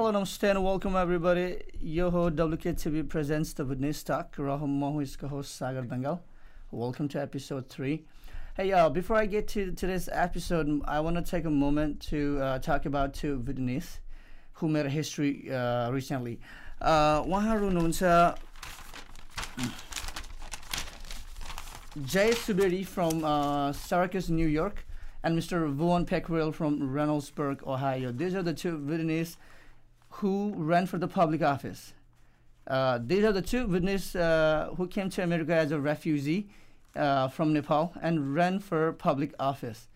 Hello, namaste, and welcome everybody. Yoho WKTV presents the Buddhist Talk. Rahum Mohu is co-host Sagar Dangal. Welcome to episode three. Hey, y'all! Uh, before I get to today's episode, I want to take a moment to uh, talk about two Vietnamese who made history uh, recently. Uh, Waharu Nunsa Jay Subiri from uh, Syracuse, New York, and Mr. Vuon Peckrell from Reynoldsburg, Ohio. These are the two Vietnamese who ran for the public office. Uh, these are the two witnesses uh, who came to America as a refugee uh, from Nepal and ran for public office.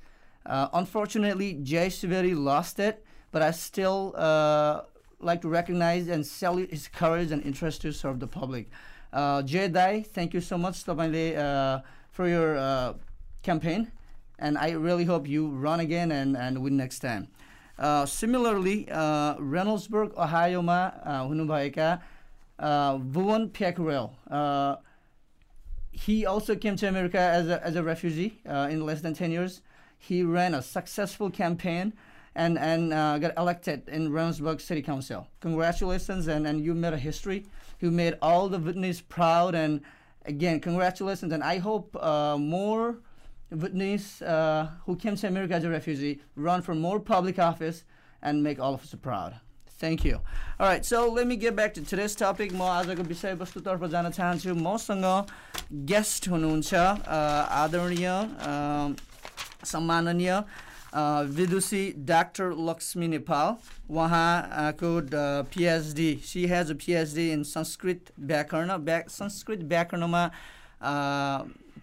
Uh, unfortunately, Jay Siveri lost it, but I still uh, like to recognize and salute his courage and interest to serve the public. Uh, Jay Dai, thank you so much for your campaign, and I really hope you run again and, and win next time. Uh, similarly, uh, Reynoldsburg, ओहायोमा uh, हुनुभएका uh, Vaughan Peckrell, uh, he also came to America as a, as a refugee uh, in less than 10 years. He ran a successful campaign and, and uh, got elected in Reynoldsburg City Council. Congratulations, and, and you made a history. You made all the Vietnamese proud, and again, congratulations. And I hope uh, more Vietnamese uh, who came to America as a refugee run for more public office and make all of us proud. Thank you. All right, so let me get back to today's topic. म आजको विषयवस्तुतर्फ जान चाहन्छु मसँग guest हुनुहुन्छ a, आदरणीय a, सम्माननीय a, Vidushi doctor Laxmi Nepal उहाँको PhD she has a PhD in Sanskrit व्याकरण व्या संस्कृत व्याकरणमा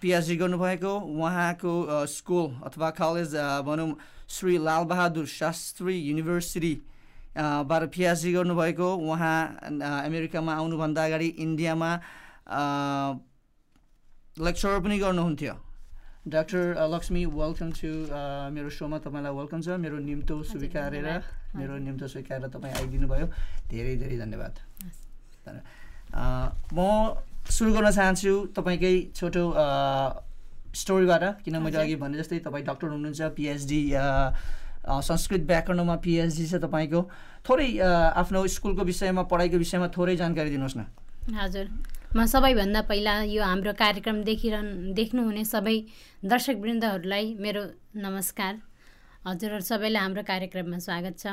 पिएचडी गर्नुभएको उहाँको स्कुल अथवा कलेज भनौँ श्री लालबहादुर शास्त्री युनिभर्सिटी बाट पिएचडी गर्नुभएको उहाँ अमेरिकामा आउनुभन्दा अगाडि इन्डियामा लेक्चरर पनि गर्नुहुन्थ्यो डाक्टर लक्ष्मी वेलकम टु मेरो सोमा तपाईँलाई वेलकम छ मेरो निम्तो स्वीकारेर। मेरो निम्तो स्वीकारेर तपाईँ आइदिनु भयो धेरै धेरै धन्यवाद म सुरु गर्न चाहन्छु तपाईँकै छोटो स्टोरीबाट किन मैले। अघि भने जस्तै तपाईँ डक्टर हुनुहुन्छ पिएचडी संस्कृत व्याकरणमा पिएचडी छ तपाईँको। थोरै आफ्नो स्कुलको विषयमा पढाइको विषयमा थोरै जानकारी दिनुहोस् न। हजुर। म सबैभन्दा पहिला यो हाम्रो कार्यक्रम देखिरहन् देख्नुहुने सबै दर्शकवृन्दहरूलाई मेरो नमस्कार। हजुरहरू सबैलाई हाम्रो कार्यक्रममा स्वागत छ।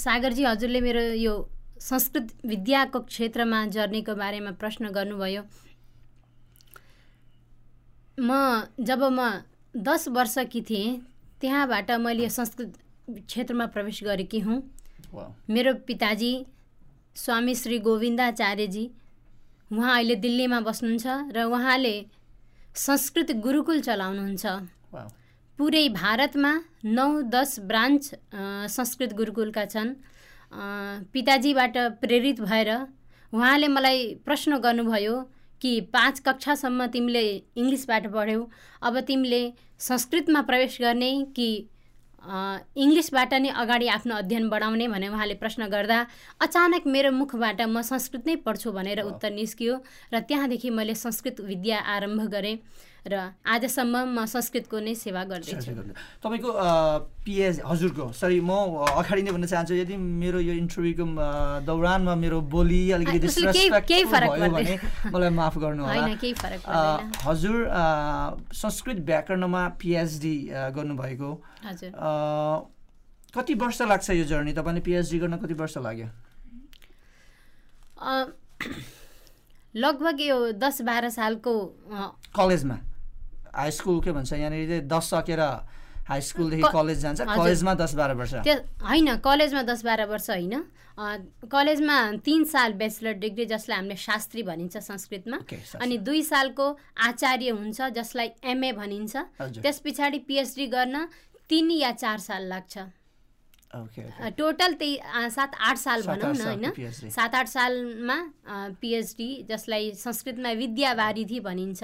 सागरजी हजुरले मेरो यो संस्कृत विद्याको क्षेत्रमा जर्नीको बारेमा प्रश्न गर्नुभयो। म जब म दस वर्षकी थिएँ त्यहाँबाट मैले संस्कृत क्षेत्रमा प्रवेश गरेकी हुँ। मेरो पिताजी स्वामी श्री गोविन्दाचार्यजी उहाँ अहिले दिल्लीमा बस्नुहुन्छ र उहाँले संस्कृत गुरुकुल चलाउनुहुन्छ। पुरै भारतमा नौ दस ब्रान्च संस्कृत गुरुकुलका छन्। पिताजीबाट प्रेरित भएर उहाँले मलाई प्रश्न गर्नुभयो कि पाँच कक्षासम्म तिमीले इङ्ग्लिसबाट पढ्यौ। अब तिमीले संस्कृतमा प्रवेश गर्ने कि इङ्ग्लिसबाट नै अगाडि आफ्नो अध्ययन बढाउने भने उहाँले प्रश्न गर्दा अचानक मेरो मुखबाट म संस्कृत नै पढ्छु भनेर उत्तर निस्कियो र त्यहाँदेखि मैले संस्कृत विद्या आरम्भ गरेँ। र आजसम्म म संस्कृतको नै सेवा गर्दैछु। तपाईँको पिएच हजुरको सरी म अगाडि नै भन्न चाहन्छु यदि मेरो यो इन्टरभ्यूको दौरानमा मेरो बोली अलिकति भने। मलाई माफ गर्नु हजुर संस्कृत व्याकरणमा पिएचडी गर्नुभएको। कति वर्ष लाग्छ यो जर्नी? तपाईँले पिएचडी गर्न कति वर्ष लाग्यो? लगभग यो दस बाह्र सालको कलेजमा। हाई स्कुल के भन्छ यहाँनिर चाहिँ दस सकेर हाई स्कुलदेखि कलेज जान्छ। कलेजमा दस बाह्र वर्ष। होइन कलेजमा दस बाह्र वर्ष होइन। कलेजमा तिन साल ब्याचलर डिग्री जसलाई हामीले शास्त्री भनिन्छ संस्कृतमा। अनि दुई सालको आचार्य हुन्छ जसलाई एमए भनिन्छ। त्यस पछाडि पिएचडी गर्न तिन या चार साल लाग्छ। टोटल त्यही सात आठ साल भनौँ न होइन। सात आठ सालमा पिएचडी जसलाई संस्कृतमा विद्यावारिधि भनिन्छ।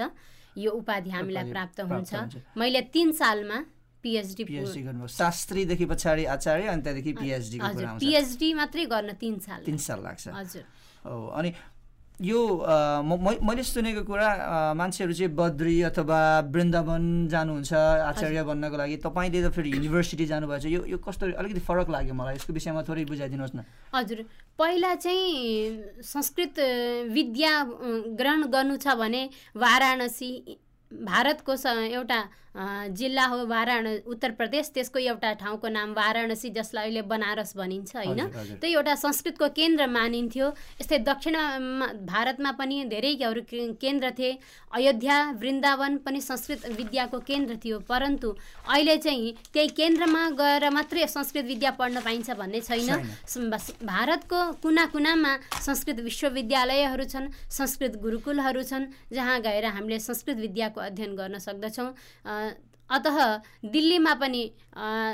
यो उपाधि हामीलाई प्राप्त हुन्छ। मैले तिन सालमा पिएचडी पिएचडी गर्नुभयो। शास्त्रीदेखि पछाडि आचार्य अनि त्यहाँदेखि आउँछ पिएचडी मात्रै गर्न तिन साल तिन साल लाग्छ। हजुर। हो अनि यो मैले सुनेको कुरा मान्छेहरू चाहिँ बद्री अथवा वृन्दावन जानुहुन्छ आचार्य बन्नको लागि तपाईँले त फेरि युनिभर्सिटी जानुभएको छ यो यो कस्तो अलिकति फरक लाग्यो मलाई यसको विषयमा थोरै बुझाइदिनुहोस् न। हजुर पहिला चाहिँ संस्कृत विद्या ग्रहण गर्नु छ भने वाराणसी भारतको एउटा जिल्ला हो वाराणसी उत्तर प्रदेश त्यसको एउटा ठाउँको नाम वाराणसी जसलाई अहिले बनारस भनिन्छ होइन? हजुर, हजुर। त्यो एउटा संस्कृतको केन्द्र मानिन्थ्यो। यस्तै दक्षिणमा भारतमा पनि धेरैहरू के- केन्द्र थिए। अयोध्या वृन्दावन पनि संस्कृत विद्याको केन्द्र थियो। परन्तु अहिले चाहिँ त्यही केन्द्रमा गएर मात्रै संस्कृत विद्या पढ्न पाइन्छ भन्ने छैन। भारतको कुना कुनामा संस्कृत विश्वविद्यालयहरू छन् संस्कृत गुरुकुलहरू छन् जहाँ गएर हामीले संस्कृत विद्याको अध्ययन गर्न सक्दछौँ अतः दिल्लीमा पनि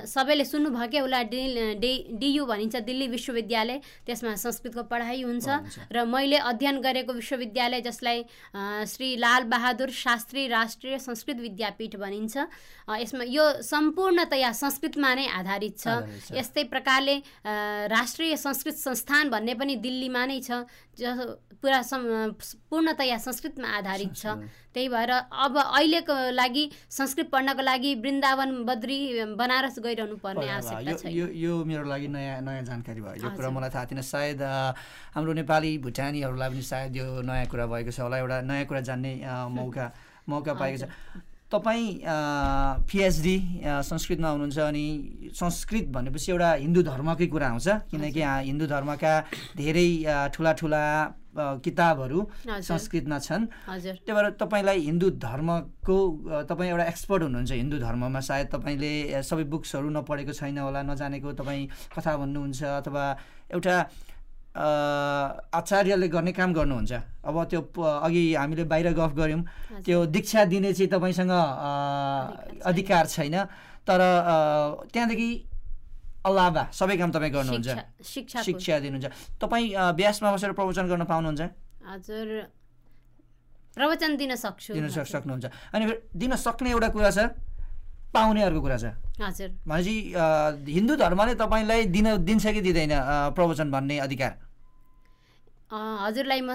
सबैले सुन्नुभएकै होला डि डि डियु भनिन्छ दिल्ली विश्वविद्यालय त्यसमा संस्कृतको पढाइ हुन्छ। र मैले अध्ययन गरेको विश्वविद्यालय जसलाई श्री लाल बहादुर शास्त्री राष्ट्रिय संस्कृत विद्यापीठ भनिन्छ यसमा यो सम्पूर्णतया संस्कृतमा नै आधारित छ। यस्तै प्रकारले राष्ट्रिय संस्कृत संस्थान भन्ने पनि दिल्लीमा नै छ ज पुरा पूर्णतया संस्कृतमा आधारित छ। त्यही भएर अब अहिलेको लागि संस्कृत पढ्नको लागि वृन्दावन बद्री बनारस गइरहनु पर्ने आवश्यकता यो छैन। यो यो मेरो लागि नयाँ नयाँ जानकारी भयो। यो कुरा। मलाई थाहा थिएन। सायद हाम्रो नेपाली भुटानीहरूलाई पनि सायद यो नयाँ कुरा भएको छ होला। एउटा नयाँ कुरा जान्ने मौका मौका पाएको छ। तपाईँ पिएचडी संस्कृतमा हुनुहुन्छ अनि संस्कृत भनेपछि एउटा हिन्दू धर्मकै कुरा आउँछ। किनकि हिन्दू धर्मका धेरै ठुला ठुला किताबहरू। संस्कृतमा छन्। त्यही भएर तपाईँलाई हिन्दू धर्मको तपाईँ एउटा एक्सपर्ट हुनुहुन्छ हिन्दू धर्ममा। सायद तपाईँले सबै बुक्सहरू नपढेको छैन होला नजानेको तपाईँ कथा भन्नुहुन्छ अथवा एउटा आचार्यले गर्ने काम गर्नुहुन्छ। अब त्यो अघि हामीले बाहिर गफ गऱ्यौँ। त्यो दीक्षा दिने चाहिँ तपाईँसँग अधिकार छैन। तर त्यहाँदेखि अलावा सबै काम तपाईँ गर्नुहुन्छ। शिक्षा शिक्षा दिनुहुन्छ। तपाईँ अ, ब्यासमा बसेर प्रवचन गर्न पाउनुहुन्छ? हजुर। प्रवचन दिन सक्छु। दिन सक्नुहुन्छ। अनि दिन सक्ने एउटा कुरा छ पाउने अर्को कुरा छ। हजुर। भनेपछि हिन्दू धर्मले तपाईँलाई दिन दिन्छ कि दिँदैन प्रवचन भन्ने अधिकार? हजुरलाई म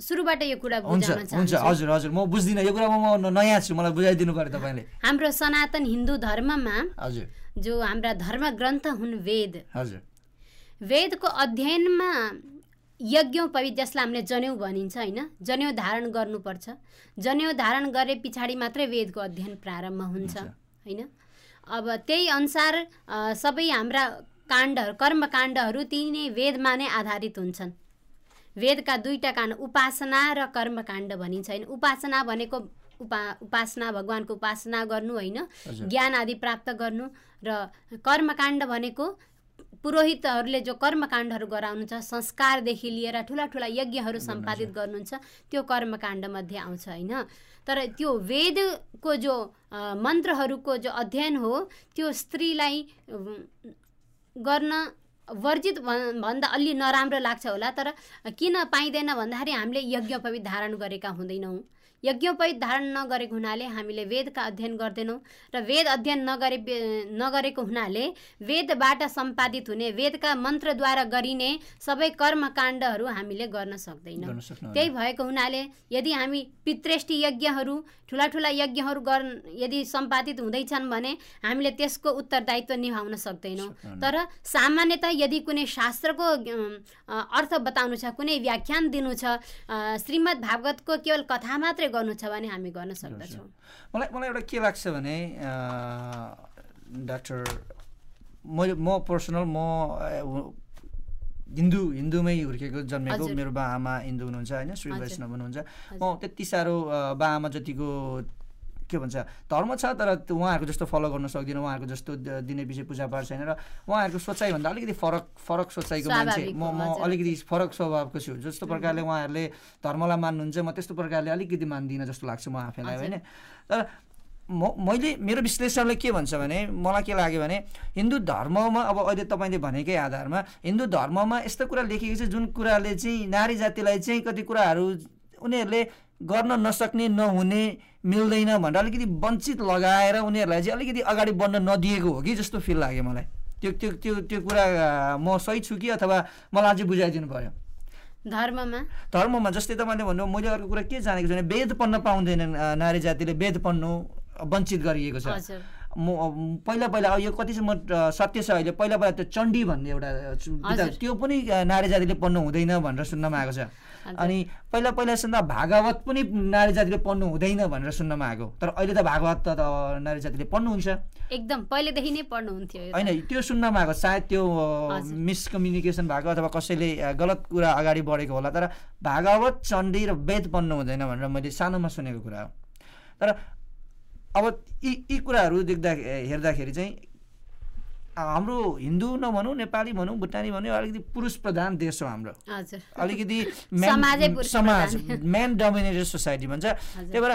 सुरुबाट यो कुरा बुझाउन हुन्छ हजुर हजुर म बुझ्दिनँ यो कुरामा म नयाँ छु मलाई बुझाइदिनु पऱ्यो तपाईँले। हाम्रो सनातन हिन्दू धर्ममा हजुर। जो हाम्रा धर्म ग्रन्थ हुन् वेद हजुर। वेदको अध्ययनमा यज्ञोपवित जसलाई हामीले जनेउ भनिन्छ होइन? जनेउ धारण गर्नुपर्छ। जनेउ धारण गरे पछाडि मात्रै वेदको अध्ययन प्रारम्भ हुन्छ होइन? अब त्यही अनुसार सबै हाम्रा काण्डहरू कर्मकाण्डहरू ती नै वेदमा नै आधारित हुन्छन्। वेदका दुईवटा काण्ड उपासना र कर्मकाण्ड भनिन्छ। होइन उपासना भनेको उपा उपासना भगवान्को उपासना गर्नु होइन। ज्ञान आदि प्राप्त गर्नु र कर्मकाण्ड भनेको पुरोहितहरूले जो कर्मकाण्डहरू गराउनुहुन्छ संस्कारदेखि लिएर ठुला ठुला यज्ञहरू सम्पादित गर्नुहुन्छ त्यो कर्मकाण्डमध्ये आउँछ होइन? तर त्यो वेदको जो मन्त्रहरूको जो अध्ययन हो त्यो स्त्रीलाई गर्न वर्जित भन्- भन्दा अलि नराम्रो लाग्छ होला तर किन पाइँदैन भन्दाखेरि हामीले यज्ञोपवित धारण गरेका हुँदैनौँ। यज्ञोपवित धारण नगरेको हुनाले हामीले वेदका अध्ययन गर्दैनौँ र वेद अध्ययन नगरे नगरेको हुनाले वेदबाट सम्पादित हुने वेदका मन्त्रद्वारा गरिने सबै कर्मकाण्डहरू हामीले गर्न सक्दैनौँ। त्यही भएको हुनाले यदि हामी पितृष्टि यज्ञहरू ठुला ठुला यज्ञहरू गर यदि सम्पादित हुँदैछन् भने हामीले त्यसको उत्तरदायित्व निभाउन सक्दैनौँ। तर सामान्यतः यदि कुनै शास्त्रको अर्थ बताउनु छ कुनै व्याख्यान दिनु छ श्रीमद् भागवतको केवल कथा मात्रै गर्नु छ भने हामी गर्न सक्दछौँ। मलाई मलाई एउटा के लाग्छ भने डाक्टर मैले म पर्सनल म हिन्दू हिन्दूमै हुर्केको जन्मेको। मेरो बा आमा हिन्दू हुनुहुन्छ होइन श्री। वैष्णव हुनुहुन्छ। म त्यति साह्रो बा आमा जतिको के भन्छ धर्म छ तर उहाँहरूको जस्तो फलो गर्न सक्दिनँ उहाँहरूको जस्तो दिने पछि पूजापाठ छैन र उहाँहरूको सोचाइभन्दा अलिकति फरक फरक सोचाइको मान्छे म म। अलिकति फरक स्वभावको छु जस्तो प्रकारले उहाँहरूले धर्मलाई मान्नुहुन्छ म त्यस्तो प्रकारले अलिकति मान्दिनँ जस्तो लाग्छ म आफैलाई। होइन तर म मैले मेरो विश्लेषणले के भन्छ भने मलाई के लाग्यो भने हिन्दू धर्ममा अब अहिले तपाईँले भनेकै आधारमा हिन्दू धर्ममा यस्तो कुरा लेखेको छ जुन कुराले चाहिँ नारी जातिलाई चाहिँ कति कुराहरू उनीहरूले गर्न नसक्ने नहुने मिल्दैन भनेर अलिकति वञ्चित लगाएर उनीहरूलाई चाहिँ अलिकति अगाडि बढ्न नदिएको हो कि जस्तो फिल लाग्यो मलाई। त्यो त्यो त्यो त्यो कुरा म सही छु कि अथवा मलाई अझै बुझाइदिनु पऱ्यो धर्ममा? धर्ममा जस्तै तपाईँले भन्नु मैले अर्को कुरा के जानेको छु भने वेद पढ्न पाउँदैनन् अ, नारी जातिले वेद पढ्नु वञ्चित गरिएको छ। म पहिला पहिला यो कति चाहिँ म सत्य छ अहिले पहिला पहिला त्यो चण्डी भन्ने एउटा। त्यो पनि नारी जातिले पढ्नु हुँदैन भनेर सुन्नमा आएको छ। अनि पहिला पहिला सुन्दा भागवत पनि नारी जातिले पढ्नु हुँदैन भनेर सुन्नमा आएको। तर अहिले त भागवत त नारी जातिले पढ्नुहुन्छ। एकदम पहिलेदेखि नै पढ्नुहुन्थ्यो। होइन त्यो सुन्नमा आएको। सायद त्यो। मिसकम्युनिकेसन भएको अथवा कसैले गलत कुरा अगाडि बढेको होला। तर भागवत चण्डी र वेद पढ्नु हुँदैन भनेर मैले सानोमा सुनेको कुरा हो। तर अब यी यी कुराहरू देख्दा हेर्दाखेरि चाहिँ हाम्रो हिन्दू नभनौँ नेपाली भनौँ भुटानी भनौँ अलिकति पुरुष प्रधान देश हो हाम्रो। अलिकति समाजै। म्यान डोमिनेटेड सोसाइटी भन्छ। त्यही भएर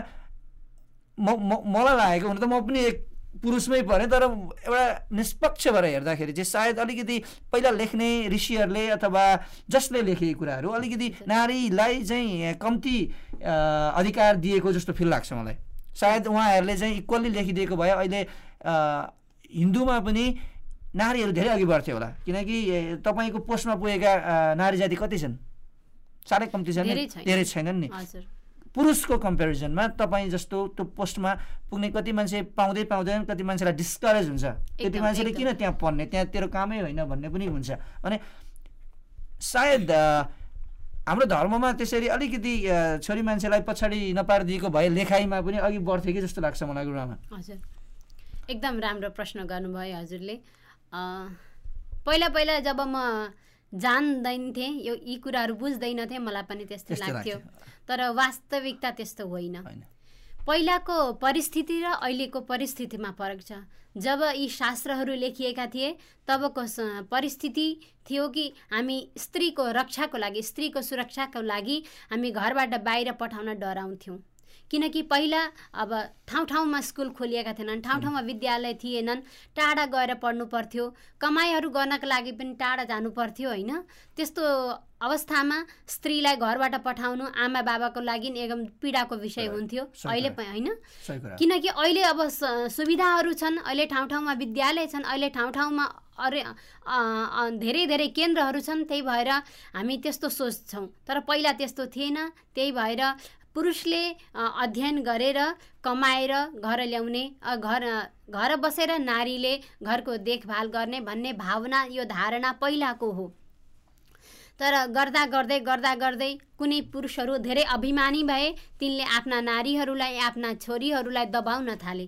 म मलाई लागेको हुन त म पनि एक पुरुषमै परेँ तर एउटा निष्पक्ष भएर हेर्दाखेरि चाहिँ सायद अलिकति पहिला लेख्ने ऋषिहरूले अथवा जसले लेखेको कुराहरू अलिकति नारीलाई चाहिँ कम्ती अधिकार दिएको जस्तो फिल लाग्छ मलाई। सायद उहाँहरूले चाहिँ इक्वल्ली लेखिदिएको भए अहिले हिन्दूमा पनि नारीहरू धेरै अघि बढ्थ्यो होला। किनकि तपाईँको पोस्टमा पुगेका नारी जाति कति छन्? साह्रै कम्ती छन्? धेरै छैन। धेरै छैनन् नि। पुरुषको कम्पेरिजनमा तपाईँ जस्तो त्यो पोस्टमा पुग्ने कति मान्छे पाउँदै पाउँदैन कति मान्छेलाई डिस्करेज हुन्छ। त्यति मान्छेले। किन त्यहाँ पढ्ने? त्यहाँ तेरो कामै होइन भन्ने पनि हुन्छ। भने सायद हाम्रो धर्ममा त्यसरी अलिकति छोरी मान्छेलाई पछाडि नपारिदिएको भए लेखाइमा पनि अघि बढ्थ्यो कि जस्तो लाग्छ मलाई गुरुआमा हजुर। एकदम राम्रो प्रश्न गर्नुभयो हजुरले। पहिला पहिला जब म जान्दैनथेँ यो यी कुराहरू बुझ्दैनथेँ मलाई पनि त्यस्तै लाग्थ्यो। तर वास्तविकता त्यस्तो होइन। पहिलाको परिस्थिति र अहिलेको परिस्थितिमा फरक छ। जब यी शास्त्रहरू लेखिएका थिए तबको परिस्थिति थियो कि हामी स्त्रीको रक्षाको लागि स्त्रीको सुरक्षाको लागि हामी घरबाट बाहिर पठाउन डराउँथ्यौँ। किनकि पहिला अब ठाउँ ठाउँमा स्कुल खोलिएका थिएनन् ठाउँ ठाउँमा विद्यालय थिएनन् टाढा गएर पढ्नु पर्थ्यो कमाइहरू गर्नको लागि पनि टाढा जानु पर्थ्यो होइन। त्यस्तो अवस्थामा स्त्रीलाई घरबाट पठाउनु आमा बाबाको लागि एकदम पीडाको विषय हुन्थ्यो अहिले होइन। किनकि अहिले अब सुविधाहरू छन् अहिले ठाउँ ठाउँमा विद्यालय छन् अहिले ठाउँ ठाउँमा अरे धेरै धेरै केन्द्रहरू छन् त्यही भएर हामी त्यस्तो सोच्छौँ। तर पहिला त्यस्तो थिएन त्यही भएर पुरुषले अध्ययन गरेर कमाएर घर ल्याउने घर घर बसेर नारीले घरको देखभाल गर्ने भन्ने भावना यो धारणा पहिलाको हो। तर गर्दा गर्दै गर्दा गर्दै कुनै पुरुषहरू धेरै अभिमानी भए तिनले आफ्ना नारीहरूलाई आफ्ना छोरीहरूलाई दबाउन थाले।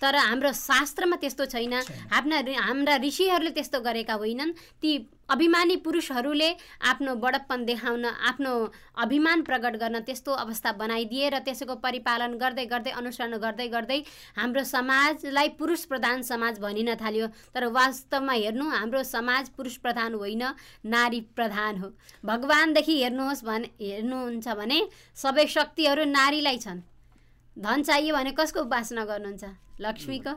तर हाम्रो शास्त्रमा त्यस्तो छैन। आफ्ना हाम्रा ऋषिहरूले त्यस्तो गरेका होइनन्। ती अभिमानी पुरुषहरूले आफ्नो बडप्पन देखाउन आफ्नो अभिमान प्रकट गर्न त्यस्तो अवस्था बनाइदिए र त्यसको परिपालन गर्दै गर्दै अनुसरण गर्दै गर्दै हाम्रो समाजलाई पुरुष प्रधान समाज भनिन थाल्यो। तर वास्तवमा हेर्नु हाम्रो समाज पुरुष प्रधान होइन नारी प्रधान हो। भगवान्देखि हेर्नुहोस् भने हेर्नुहुन्छ भने सबै शक्तिहरू नारीलाई छन्। धन चाहियो भने कसको उपासना गर्नुहुन्छ? लक्ष्मीको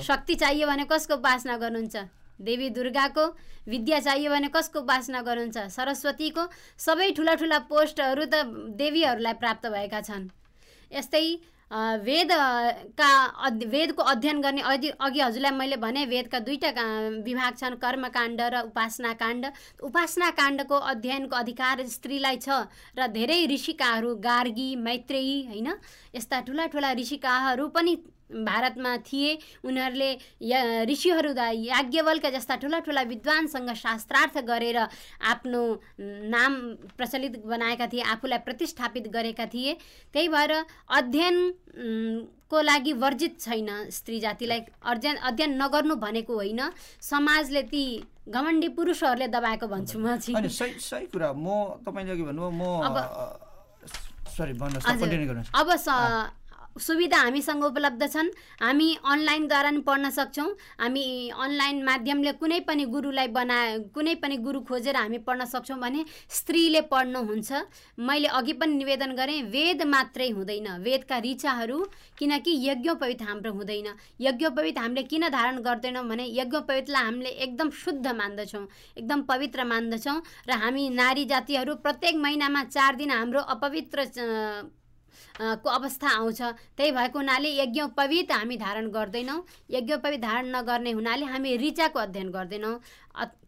शक्ति चाहियो भने कसको उपासना गर्नुहुन्छ? देवी दुर्गाको विद्या चाहियो भने कसको उपासना गर्नुहुन्छ? सरस्वतीको सबै ठुला ठुला पोस्टहरू त देवीहरूलाई प्राप्त भएका छन्। यस्तै वेदका वेदको अध्ययन गर्ने अघि अघि हजुरलाई मैले भने वेदका दुईवटा विभाग छन् कर्मकाण्ड र उपासना काण्ड उपासना काण्डको अध्ययनको अधिकार स्त्रीलाई छ र धेरै ऋषिकाहरू गार्गी मैत्रेयी होइन? यस्ता ठुला ठुला ऋषिकाहरू पनि भारतमा थिए। उनीहरूले या- ऋषिहरू दा- याज्ञवल्क जस्ता ठुला ठुला विद्वानसँग शास्त्रार्थ गरेर आफ्नो नाम प्रचलित बनाएका थिए आफूलाई प्रतिष्ठापित गरेका थिए। त्यही भएर अध्ययन को लागि वर्जित छैन स्त्री जातिलाई अध्ययन अध्ययन नगर्नु भनेको होइन। समाजले ती घमण्डी पुरुषहरूले दबाएको भन्छु म सही सही कुरा म तपाईँले अघि भन्नुभयो म अब- सुविधा हामीसँग उपलब्ध छन्। हामी अनलाइनद्वारा नि पढ्न सक्छौँ। हामी अनलाइन माध्यमले कुनै पनि गुरुलाई बना कुनै पनि गुरु खोजेर हामी पढ्न सक्छौँ भने स्त्रीले पढ्नुहुन्छ। मैले अघि पनि निवेदन गरेँ वेद मात्रै हुँदैन। वेदका ऋचाहरू किनकि यज्ञोपवित हाम्रो हुँदैन। यज्ञोपवित हामीले किन धारण गर्दैनौँ भने यज्ञोपवितलाई हामीले एकदम शुद्ध मान्दछौँ एकदम पवित्र मान्दछौँ। र हामी नारी जातिहरू प्रत्येक महिनामा चार दिन हाम्रो अपवित्र को अवस्था आउँछ। त्यही भएको हुनाले यज्ञोपवीत हामी धारण गर्दैनौँ। यज्ञोपवीत धारण नगर्ने हुनाले हामी ऋचाको अध्ययन गर्दैनौँ।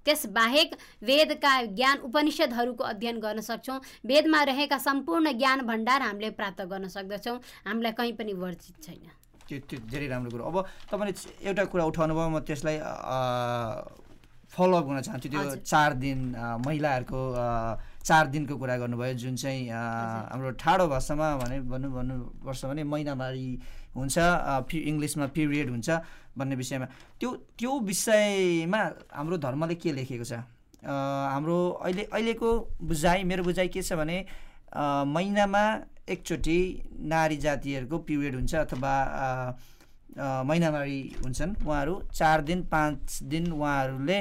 त्यसबाहेक वेदका ज्ञान उपनिषदहरूको अध्ययन गर्न सक्छौँ। वेदमा रहेका सम्पूर्ण ज्ञान भण्डार हामीले प्राप्त गर्न सक्दछौँ। हामीलाई कहीँ पनि वर्जित छैन। त्यो त्यो धेरै राम्रो कुरो। अब तपाईँले एउटा कुरा उठाउनु भयो म त्यसलाई फलोअप गर्न चाहन्छु। त्यो। चार दिन महिलाहरूको चार दिनको कुरा गर्नुभयो जुन चाहिँ हाम्रो ठाडो भाषामा भने भन्नु भन्नुपर्छ भने महिनावारी हुन्छ पि इङ्ग्लिसमा पिरियड हुन्छ भन्ने विषयमा। त्यो त्यो विषयमा हाम्रो धर्मले के लेखेको छ? हाम्रो अहिले अहिलेको बुझाइ मेरो बुझाइ के छ भने महिनामा एकचोटि नारी जातिहरूको पिरियड हुन्छ अथवा महिनावारी हुन्छन्। उहाँहरू चार दिन पाँच दिन उहाँहरूले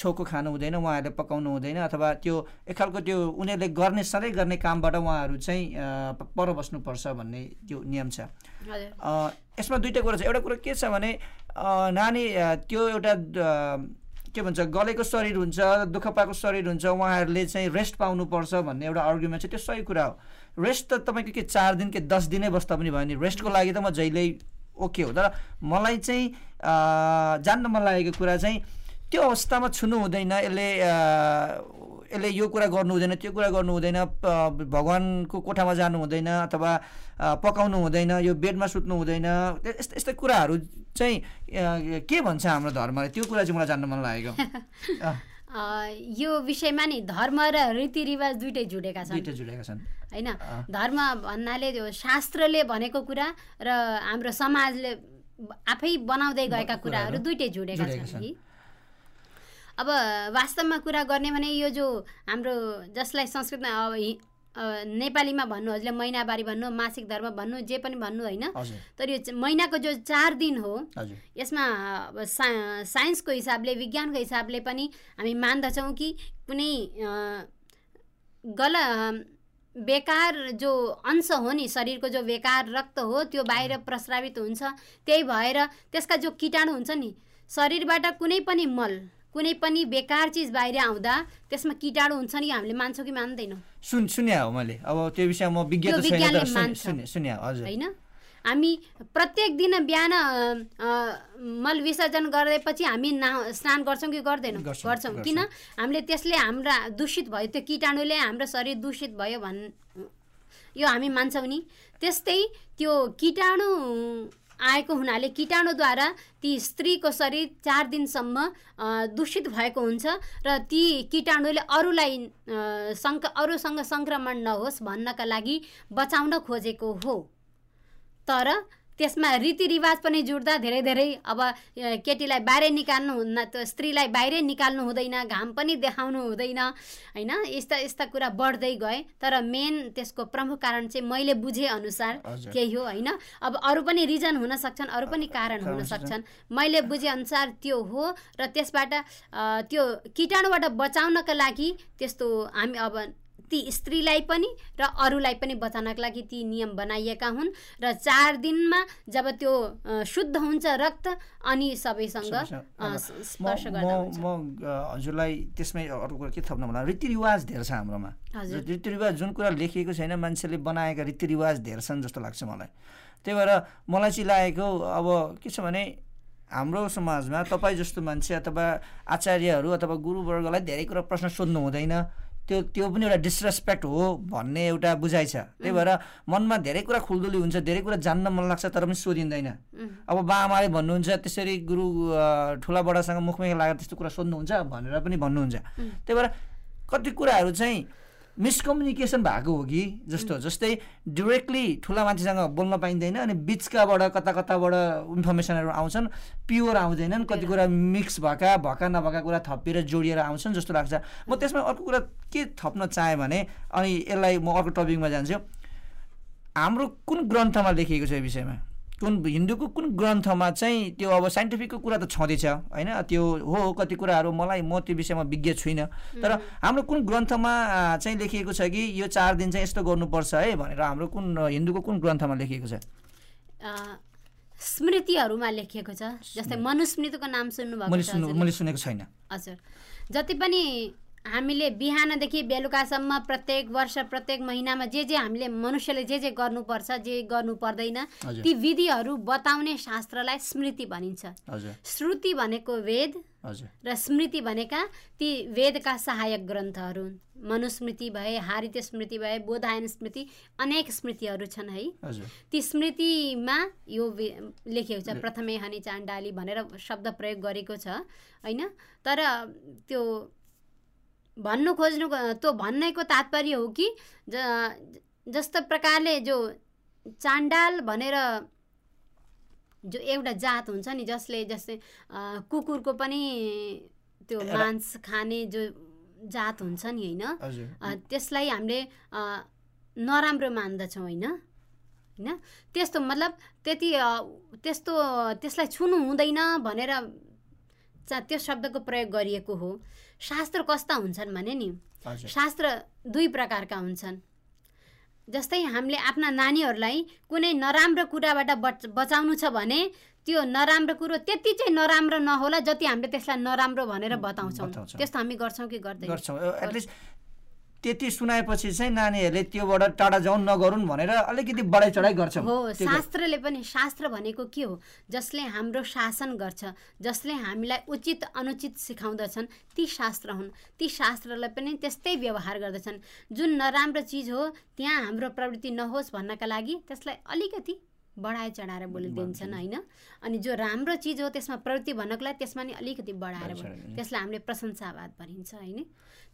छोको खानु हुँदैन उहाँहरूले पकाउनु हुँदैन अथवा त्यो एक खालको त्यो उनीहरूले गर्ने सधैँ गर्ने कामबाट उहाँहरू चाहिँ पर बस्नुपर्छ भन्ने त्यो नियम छ। यसमा दुइटा कुरा छ। एउटा कुरो के छ भने नानी त्यो एउटा के भन्छ गलेको शरीर हुन्छ दुःख पाएको शरीर हुन्छ उहाँहरूले चाहिँ रेस्ट पाउनुपर्छ भन्ने एउटा आर्ग्युमेन्ट छ। त्यो सही कुरा हो। रेस्ट त तपाईँको के चार दिन के दस दिनै बस्दा पनि भयो नि। रेस्टको लागि त म जहिल्यै ओके हो। तर मलाई चाहिँ जान्न मन लागेको कुरा चाहिँ त्यो अवस्थामा छुनु हुँदैन यसले यसले यो कुरा गर्नु हुँदैन त्यो कुरा गर्नु हुँदैन भगवान्को कोठामा जानु हुँदैन अथवा पकाउनु हुँदैन यो बेडमा सुत्नु हुँदैन। यस्तै यस्तै कुराहरू चाहिँ के भन्छ हाम्रो धर्मले? त्यो कुरा चाहिँ मलाई जान्न मन लागेको। यो विषयमा नि धर्म र रीतिरिवाज दुइटै जुडेका छन्। दुइटै जुडेका छन्। होइन? धर्म भन्नाले त्यो शास्त्रले भनेको कुरा र हाम्रो समाजले आफै बनाउँदै गएका कुराहरू दुइटै जुडेका छन् अब वास्तवमा कुरा गर्ने भने यो जो हाम्रो जसलाई संस्कृतमा अब नेपालीमा भन्नु हजुरले महिनावारी भन्नु मासिक धर्म भन्नु जे पनि भन्नु होइन तर यो महिनाको जो चार दिन हो यसमा सा साइन्सको हिसाबले विज्ञानको हिसाबले पनि हामी मान्दछौँ कि कुनै गल बेकार जो अंश हो नि शरीरको जो बेकार रक्त हो त्यो बाहिर प्रस्रावित हुन्छ। त्यही भएर त्यसका जो किटाणु हुन्छ नि शरीरबाट कुनै पनि मल कुनै पनि बेकार चिज बाहिर आउँदा त्यसमा किटाणु हुन्छ नि हामीले मान्छौँ कि मान्दैनौँ। सुन सुन्या हो मैले। अब त्यो विषयमा म विज्ञानले सुन्या हजुर। होइन? हामी प्रत्येक दिन बिहान मल विसर्जन गरेपछि हामी ना स्नान गर्छौँ कि गर्दैनौँ? गर्छौँ। किन? हामीले त्यसले हाम्रा दूषित भयो। त्यो किटाणुले हाम्रो शरीर दूषित भयो भन् यो हामी मान्छौँ नि। त्यस्तै त्यो किटाणु आएको हुनाले किटाणुद्वारा ती स्त्रीको शरीर चार दिनसम्म दूषित भएको हुन्छ र ती किटाणुले अरूलाई सङ्क अरूसँग सङ्क्रमण नहोस् भन्नका लागि बचाउन खोजेको हो। तर त्यसमा रीतिरिवाज पनि जुट्दा धेरै धेरै अब केटीलाई बाहिर निकाल्नु हुन्न त स्त्रीलाई बाहिरै निकाल्नु हुँदैन घाम पनि देखाउनु हुँदैन होइन? यस्ता यस्ता कुरा बढ्दै गए। तर मेन त्यसको प्रमुख कारण चाहिँ मैले बुझे अनुसार हजुर। त्यही हो होइन? अब अरू पनि रिजन हुन सक्छन् अरू पनि कारण हुन सक्छन्। मैले बुझे अनुसार त्यो हो र त्यसबाट त्यो किटाणुबाट बचाउनका लागि त्यस्तो हामी अब ती स्त्रीलाई पनि र अरूलाई पनि बचाउनका लागि ती नियम बनाइएका हुन् र चार दिनमा जब त्यो शुद्ध हुन्छ रक्त अनि सबैसँग स्पर्श म गर्दा हजुरलाई त्यसमै अर्को कुरा के थप्न होला? रीतिरिवाज धेरै छ हाम्रोमा। हजुर। रीतिरिवाज जुन कुरा लेखिएको छैन मान्छेले बनाएका रीतिरिवाज धेरै छन् जस्तो लाग्छ मलाई। त्यही भएर मलाई चाहिँ लागेको अब के छ भने हाम्रो समाजमा तपाईँ जस्तो मान्छे अथवा आचार्यहरू अथवा गुरुवर्गलाई धेरै कुरा प्रश्न सोध्नु हुँदैन। त्यो त्यो पनि एउटा डिसरेस्पेक्ट हो भन्ने एउटा बुझाइ छ। त्यही भएर मनमा धेरै कुरा खुल्दुली हुन्छ धेरै कुरा जान्न मन लाग्छ तर पनि सोधिँदैन। अब बाआमाले भन्नुहुन्छ त्यसरी गुरु ठुला बडासँग मुखमै लागेर त्यस्तो कुरा सोध्नुहुन्छ भनेर पनि भन्नुहुन्छ। त्यही भएर कति कुराहरू चाहिँ मिसकम्युनिकेसन भएको हो कि? जस्तो जस्तै डिरेक्टली ठुला मान्छेसँग बोल्न पाइँदैन अनि बिचकाबाट कता कताबाट इन्फर्मेसनहरू आउँछन् प्योर आउँदैनन् कति कुरा मिक्स भएका भएका नभएका कुरा थपिएर जोडिएर आउँछन् जस्तो लाग्छ। म त्यसमा अर्को कुरा के थप्न चाहेँ भने अनि यसलाई म अर्को टपिकमा जान्छु। हाम्रो कुन ग्रन्थमा लेखिएको छ यो विषयमा? कुन हिन्दूको कुन ग्रन्थमा चाहिँ त्यो अब साइन्टिफिकको कुरा त छँदैछ होइन? त्यो हो कति कुराहरू मलाई म त्यो विषयमा विज्ञ छुइनँ। तर हाम्रो कुन ग्रन्थमा चाहिँ लेखिएको छ कि यो चार दिन चाहिँ यस्तो गर्नुपर्छ है? भनेर हाम्रो कुन हिन्दूको कुन ग्रन्थमा लेखिएको छ? स्मृतिहरूमा लेखिएको छ। जस्तै मनुस्मृतिको नाम सुन्नुभएको? मैले सुनेको छैन। हजुर। जति पनि हामीले बिहानदेखि बेलुकासम्म प्रत्येक वर्ष प्रत्येक महिनामा जे जे हामीले मनुष्यले जे जे गर्नुपर्छ जे गर्नु पर्दैन। ती विधिहरू बताउने शास्त्रलाई स्मृति भनिन्छ। श्रुति भनेको वेद र स्मृति भनेका ती वेदका सहायक ग्रन्थहरू हुन्। मनुस्मृति भए हारित स्मृति भए बोधायन स्मृति अनेक स्मृतिहरू छन् है। ती स्मृतिमा यो लेखिएको छ प्रथमे हनी चाण्डाली भनेर शब्द प्रयोग गरेको छ होइन? तर त्यो भन्नु खोज्नु त्यो भन्नेको तात्पर्य हो कि ज जस्तो प्रकारले जो चाण्डाल भनेर जो एउटा जात हुन्छ नि जसले जस्तै कुकुरको पनि त्यो मांस खाने जो जात हुन्छ नि होइन? त्यसलाई हामीले नराम्रो मान्दछौँ होइन? होइन? त्यस्तो मतलब त्यति त्यस्तो त्यसलाई छुनु हुँदैन भनेर चा- त्यो शब्दको प्रयोग गरिएको हो। शास्त्र कस्ता हुन्छन् भने नि? शास्त्र दुई प्रकारका हुन्छन्। जस्तै हामीले आफ्ना नानीहरूलाई कुनै नराम्रो कुराबाट बच बचाउनु छ भने त्यो नराम्रो कुरो त्यति चाहिँ नराम्रो नहोला जति हामीले त्यसलाई नराम्रो भनेर बताउँछौँ। त्यस्तो हामी गर्छौँ कि गर्दैनौँ? गर्छौँ। एटलिस्ट त्यति सुनाएपछि चाहिँ नानीहरूले त्योबाट टाढा जाउँ नगरून् भनेर अलिकति बढाइ चढाइ गर्छौँ। हो शास्त्रले पनि शास्त्र भनेको के हो? जसले हाम्रो शासन गर्छ जसले हामीलाई उचित अनुचित सिकाउँदछन् ती शास्त्र हुन्। ती शास्त्रलाई पनि त्यस्तै व्यवहार गर्दछन्। जुन नराम्रो चिज हो त्यहाँ हाम्रो प्रवृत्ति नहोस् भन्नका लागि त्यसलाई अलिकति बढाएर चढाएर बोलिदिन्छन् होइन? अनि जो राम्रो चिज हो त्यसमा प्रवृत्ति भन्नको लागि त्यसमा नि अलिकति बढाएर त्यसलाई हामीले प्रशंसावाद भनिन्छ होइन?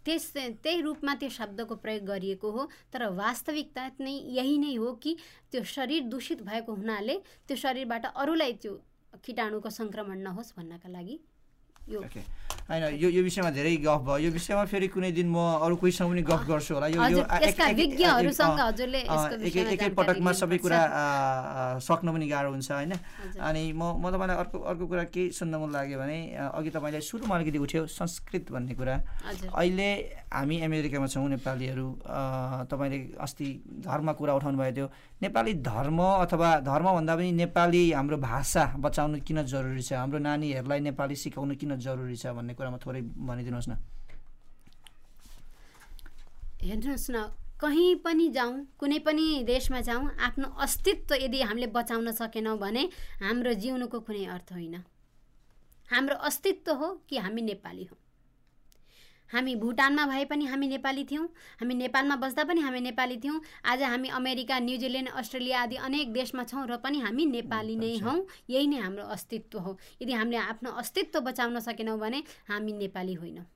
त्यस त्यही रूपमा त्यो शब्दको प्रयोग गरिएको हो। तर वास्तविकता नै यही नै हो कि त्यो शरीर दूषित भएको हुनाले त्यो शरीरबाट अरूलाई त्यो किटाणुको सङ्क्रमण नहोस् भन्नका लागि होइन यो यो विषयमा धेरै गफ भयो। यो विषयमा फेरि कुनै दिन म अरू कोहीसँग पनि गफ गर्छु होला। यो यो हजुर, एक- यसका एक- एक- विज्ञहरूसँग अँ, हजुरले अँ, यसको एक विषयमा एकै जानकारी पटकमा सबै। कुरा सक्न पनि गाह्रो हुन्छ होइन। अनि म म तपाईँलाई अर्को अर्को कुरा के सुन्न मन लाग्यो भने अघि तपाईँले सुरुमा अलिकति उठ्यो संस्कृत भन्ने कुरा। अहिले हामी अमेरिकामा छौँ नेपालीहरू तपाईँले अस्ति धर्म कुरा उठाउनु भएको थियो। नेपाली धर्म अथवा धर्मभन्दा पनि नेपाली हाम्रो भाषा बचाउनु किन जरुरी छ? हाम्रो नानीहरूलाई नेपाली सिकाउनु किन जरुरी छ भन्ने कुरामा थोरै भनिदिनुहोस् न। हेर्नुहोस् न कहीँ पनि जाउँ कुनै पनि देशमा जाउँ आफ्नो अस्तित्व यदि हामीले बचाउन सकेनौँ भने हाम्रो जिउनुको कुनै अर्थ होइन। हाम्रो अस्तित्व हो कि हामी नेपाली हौँ। हामी भुटानमा भए पनि हामी नेपाली थियौँ। हामी नेपालमा बस्दा पनि हामी नेपाली थियौँ। आज हामी अमेरिका न्युजिल्यान्ड अस्ट्रेलिया आदि अनेक देशमा छौँ र पनि हामी नेपाली नै हौँ। यही नै हाम्रो अस्तित्व हो। यदि हामीले आफ्नो अस्तित्व बचाउन सकेनौँ भने हामी नेपाली होइनौँ।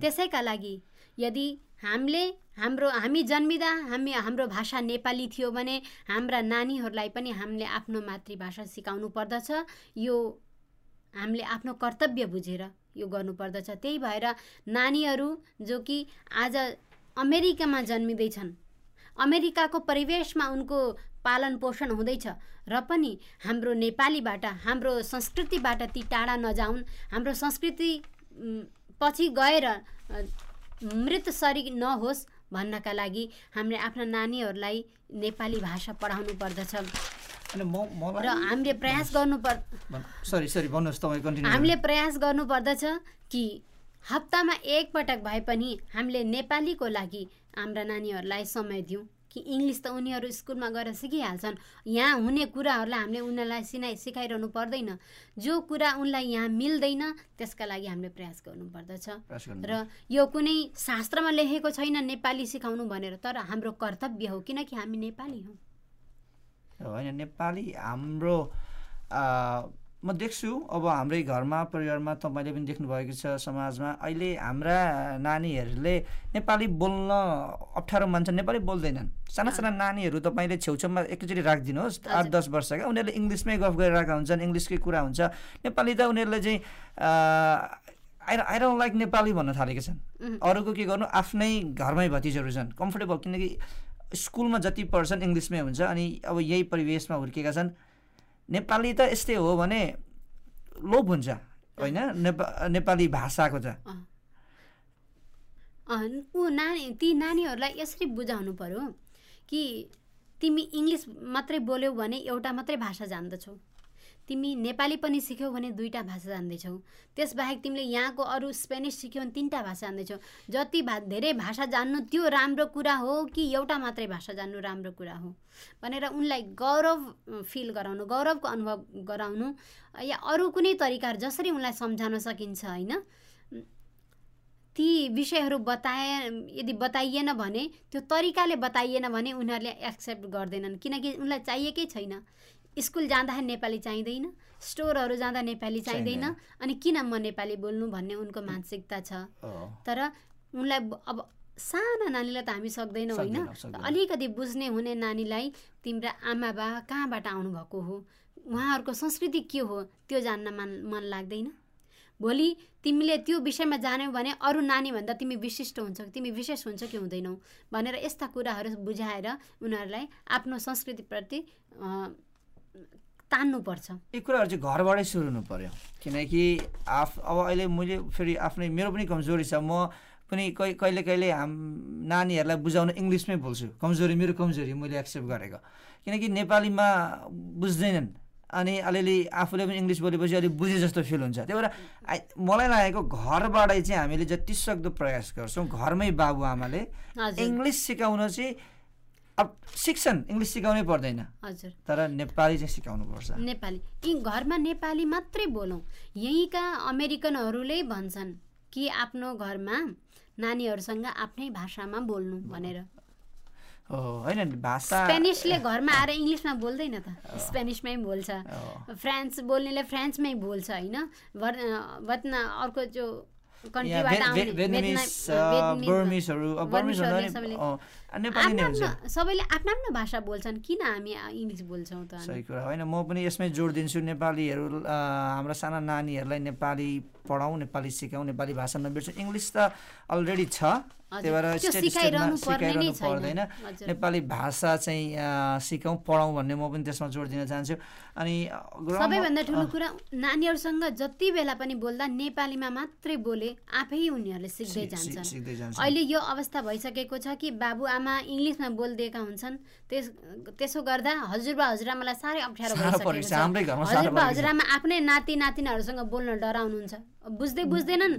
त्यसैका लागि यदि हामीले हाम्रो हामी जन्मिँदा हामी हाम्रो भाषा नेपाली थियो भने हाम्रा नानीहरूलाई पनि हामीले आफ्नो मातृभाषा सिकाउनु पर्दछ। यो हामीले आफ्नो कर्तव्य बुझेर यो गर्नुपर्दछ। त्यही भएर नानीहरू जो कि आज अमेरिकामा जन्मिँदैछन् अमेरिकाको परिवेशमा उनको पालन पोषण हुँदैछ र पनि हाम्रो नेपालीबाट हाम्रो संस्कृतिबाट ती टाढा नजाउन् हाम्रो संस्कृति पछि गएर मृत शरीर नहोस् भन्नका लागि हामीले आफ्ना नानीहरूलाई नेपाली भाषा पढाउनु पर्दछ। र हामीले प्रयास गर्नु पर् सरी सरी भन्नुहोस् तपाईँ कन्टिन्यू हामीले प्रयास गर्नुपर्दछ कि हप्तामा एकपटक भए पनि हामीले नेपालीको लागि हाम्रा नानीहरूलाई समय दिउँ कि इङ्ग्लिस त उनीहरू स्कुलमा गएर सिकिहाल्छन्। यहाँ हुने कुराहरूलाई हामीले उनीहरूलाई सिनाइ सिकाइरहनु पर्दैन। जो कुरा उनलाई यहाँ मिल्दैन त्यसका लागि हामीले प्रयास गर्नुपर्दछ। र यो कुनै शास्त्रमा लेखेको छैन नेपाली सिकाउनु भनेर तर हाम्रो कर्तव्य हो किनकि हामी नेपाली हौँ। होइन नेपाली हाम्रो म देख्छु अब हाम्रै घरमा परिवारमा तपाईँले पनि देख्नुभएको छ समाजमा। अहिले हाम्रा नानीहरूले नेपाली बोल्न अप्ठ्यारो मान्छन् नेपाली बोल्दैनन्। साना साना नानीहरू तपाईँले छेउछाउमा एकैचोटि राखिदिनुहोस् आठ दस वर्षका उनीहरूले इङ्ग्लिसमै गफ गरिरहेका हुन्छन् इङ्ग्लिसकै कुरा हुन्छ। नेपाली त उनीहरूले चाहिँ I I don't like Nepali भन्न थालेका छन्। अरूको के गर्नु? आफ्नै घरमै भतिजहरू छन्। कम्फर्टेबल किनकि स्कुलमा जति पढ्छन् इङ्ग्लिसमै हुन्छ अनि अब यही परिवेशमा हुर्केका छन् नेपाली त यस्तै हो भने लोप हुन्छ होइन? नेपा नेपाली भाषाको त। ऊ नानी ती नानीहरूलाई यसरी बुझाउनु पर्यो कि तिमी इङ्ग्लिस मात्रै बोल्यौ भने एउटा मात्रै भाषा जान्दछौ। तिमी नेपाली पनि सिक्यौ भने दुईवटा भाषा जान्दैछौ। त्यसबाहेक तिमीले यहाँको अरू स्पेनिस सिक्यौ भने तिनवटा भाषा जान्दैछौ। जति भा धेरै भाषा जान्नु त्यो राम्रो कुरा हो कि एउटा मात्रै भाषा जान्नु राम्रो कुरा हो? भनेर उनलाई गौरव फिल गराउनु गौरवको अनुभव गराउनु या अरू कुनै तरिकाहरू जसरी उनलाई सम्झाउन सकिन्छ होइन? ती विषयहरू बताए यदि बताइएन भने त्यो तरिकाले बताइएन भने उनीहरूले एक्सेप्ट गर्दैनन्। किनकि उनलाई चाहिएकै छैन। स्कुल जाँदाखेरि नेपाली चाहिँदैन स्टोरहरू जाँदा नेपाली चाहिँदैन अनि किन म नेपाली बोल्नु भन्ने उनको मानसिकता छ। तर उनलाई अब साना नानीलाई त हामी सक्दैनौँ होइन। अलिकति बुझ्ने हुने नानीलाई तिम्रा आमा बा कहाँबाट आउनुभएको हो? उहाँहरूको संस्कृति के हो? त्यो जान्न मन मन लाग्दैन। भोलि तिमीले त्यो विषयमा जान्यौ भने अरू नानीभन्दा तिमी विशिष्ट हुन्छ तिमी विशेष हुन्छ कि हुँदैनौ? भनेर यस्ता कुराहरू बुझाएर उनीहरूलाई आफ्नो संस्कृतिप्रति तान्नुपर्छ। यी कुराहरू चाहिँ घरबाटै सुरु हुनु पऱ्यो किनकि आफ अब अहिले मैले फेरि आफ्नै मेरो पनि कमजोरी छ। म पनि कहिले कहिले हाम नानीहरूलाई बुझाउन इङ्ग्लिसमै बोल्छु। कमजोरी मेरो कमजोरी मैले एक्सेप्ट गरेको। किनकि नेपालीमा बुझ्दैनन्। अनि अलिअलि आफूले पनि इङ्ग्लिस बोलेपछि अलिक बुझे जस्तो फिल हुन्छ। त्यही भएर मलाई लागेको घरबाटै चाहिँ हामीले जति सक्दो प्रयास गर्छौँ। घरमै बाबुआमाले इङ्ग्लिस सिकाउन चाहिँ अब सिक्छन् इङ्ग्लिस सिकाउनै पर्दैन। हजुर। तर नेपाली चाहिँ सिकाउनु पर्छ। नेपाली। यी घरमा नेपाली मात्रै बोलौँ। यहीँका अमेरिकनहरूले भन्छन् कि आफ्नो घरमा नानीहरूसँग आफ्नै भाषामा बोल्नु भनेर। होइन भाषा स्पेनिसले घरमा आएर इङ्ग्लिसमा बोल्दैन त। स्पेनिसमै बोल्छ। फ्रान्स बोल्नेले फ्रान्समै बोल्छ होइन? अर्को जो सबैले आफ्नो आफ्नो भाषा बोल्छन् किन हामी इङ्ग्लिस बोल्छौँ त सही कुरा। होइन म पनि यसमै जोड दिन्छु नेपालीहरू हाम्रा साना नानीहरूलाई नेपाली पढाउँ नेपाली सिकाउँ नेपाली भाषा नबिर्सौँ। इङ्ग्लिस त अलरेडी छ त्यही भएर स्टेट स्टेटमा सिकाइरहनु पर्दैन। नेपाली भाषा चाहिँ सिकाउँ पढाउँ भन्ने म पनि त्यसमा जोड दिन चाहन्छु। अनि सबैभन्दा ठुलो कुरा नानीहरूसँग जति बेला पनि बोल्दा नेपालीमा मात्रै बोले आफै उनीहरूले सिक्दै जान्छन्। अहिले यो अवस्था भइसकेको छ कि बाबुआमा इङ्ग्लिसमा बोलिदिएका हुन्छन्। त्यस त्यसो गर्दा हजुरबा हजुरआमालाई साह्रै अप्ठ्यारो हजुरबा हजुरआमा आफ्नै नाति नातिनाहरूसँग बोल्न डराउनुहुन्छ। बुझ्दै बुझ्दैनन्।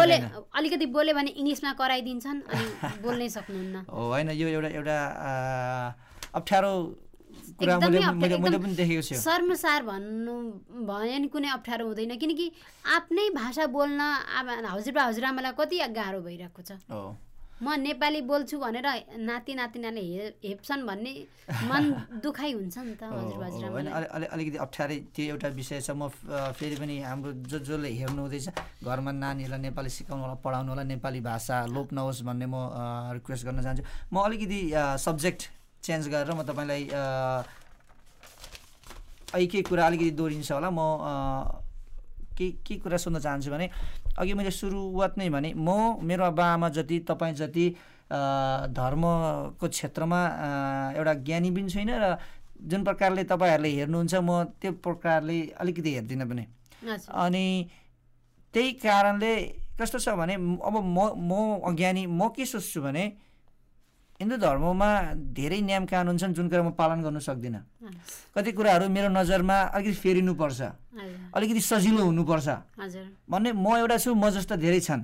बोले अलिकति बोल्यो भने इङ्ग्लिसमा कराइदिन्छन् अनि बोल्नै सक्नुहुन्न। होइन यो एउटा एउटा अप्ठ्यारो शर्मसार भन्नु भयो नि कुनै अप्ठ्यारो हुँदैन। किनकि आफ्नै भाषा बोल्न हजुरबा हजुरआमालाई कति गाह्रो भइरहेको छ। म नेपाली बोल्छु भनेर नाति नातिनाले हेप्छन् भन्ने मन दुखाइ हुन्छ नि त होइन अलिकति अप्ठ्यारै त्यो एउटा विषय छ। म फेरि पनि हाम्रो जो जसले हेर्नु हुँदैछ घरमा नानीहरूलाई नेपाली सिकाउनु होला पढाउनु होला नेपाली भाषा लोप नहोस् भन्ने म रिक्वेस्ट गर्न चाहन्छु। म अलिकति सब्जेक्ट चेन्ज गरेर म तपाईँलाई केही कुरा अलिकति दोहोरिन्छ होला म के के कुरा सोध्न चाहन्छु भने अघि मैले सुरुवात नै भने म मेरो आमा जति तपाईँ जति धर्मको क्षेत्रमा एउटा ज्ञानी पनि छैन र जुन प्रकारले तपाईँहरूले हेर्नुहुन्छ म त्यो प्रकारले अलिकति हेर्दिनँ पनि अनि त्यही कारणले कस्तो छ भने अब म म अज्ञानी म के सोच्छु भने हिन्दू धर्ममा धेरै नियम कानुन छन् जुन कुरा म पालन गर्न सक्दिनँ। कति कुराहरू मेरो नजरमा अलिकति फेरिनुपर्छ। अलिकति सजिलो हुनुपर्छ। भन्ने म एउटा छु म जस्तो धेरै छन्।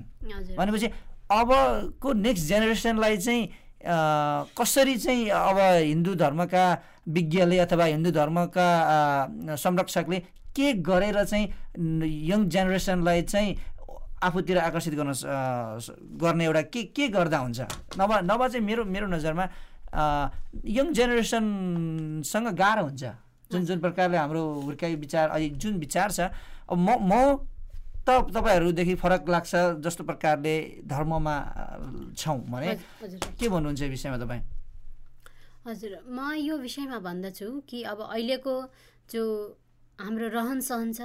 भनेपछि अबको नेक्स्ट जेनेरेसनलाई चाहिँ कसरी चाहिँ अब हिन्दू धर्मका विज्ञले अथवा हिन्दू धर्मका संरक्षकले के गरेर चाहिँ यङ जेनेरेसनलाई चाहिँ आफूतिर आकर्षित गर्न गर्ने एउटा के के गर्दा हुन्छ? नभए नभए चाहिँ मेरो मेरो नजरमा यङ जेनेरेसनसँग गाह्रो हुन्छ। जुन जुन प्रकारले हाम्रो हुर्काइ विचार अहिले जुन विचार छ अब म म त तपाईँहरूदेखि फरक लाग्छ जस्तो प्रकारले धर्ममा छौँ भने के भन्नुहुन्छ यो विषयमा तपाईँ? हजुर म यो विषयमा भन्दछु कि अब अहिलेको जो हाम्रो रहन सहन छ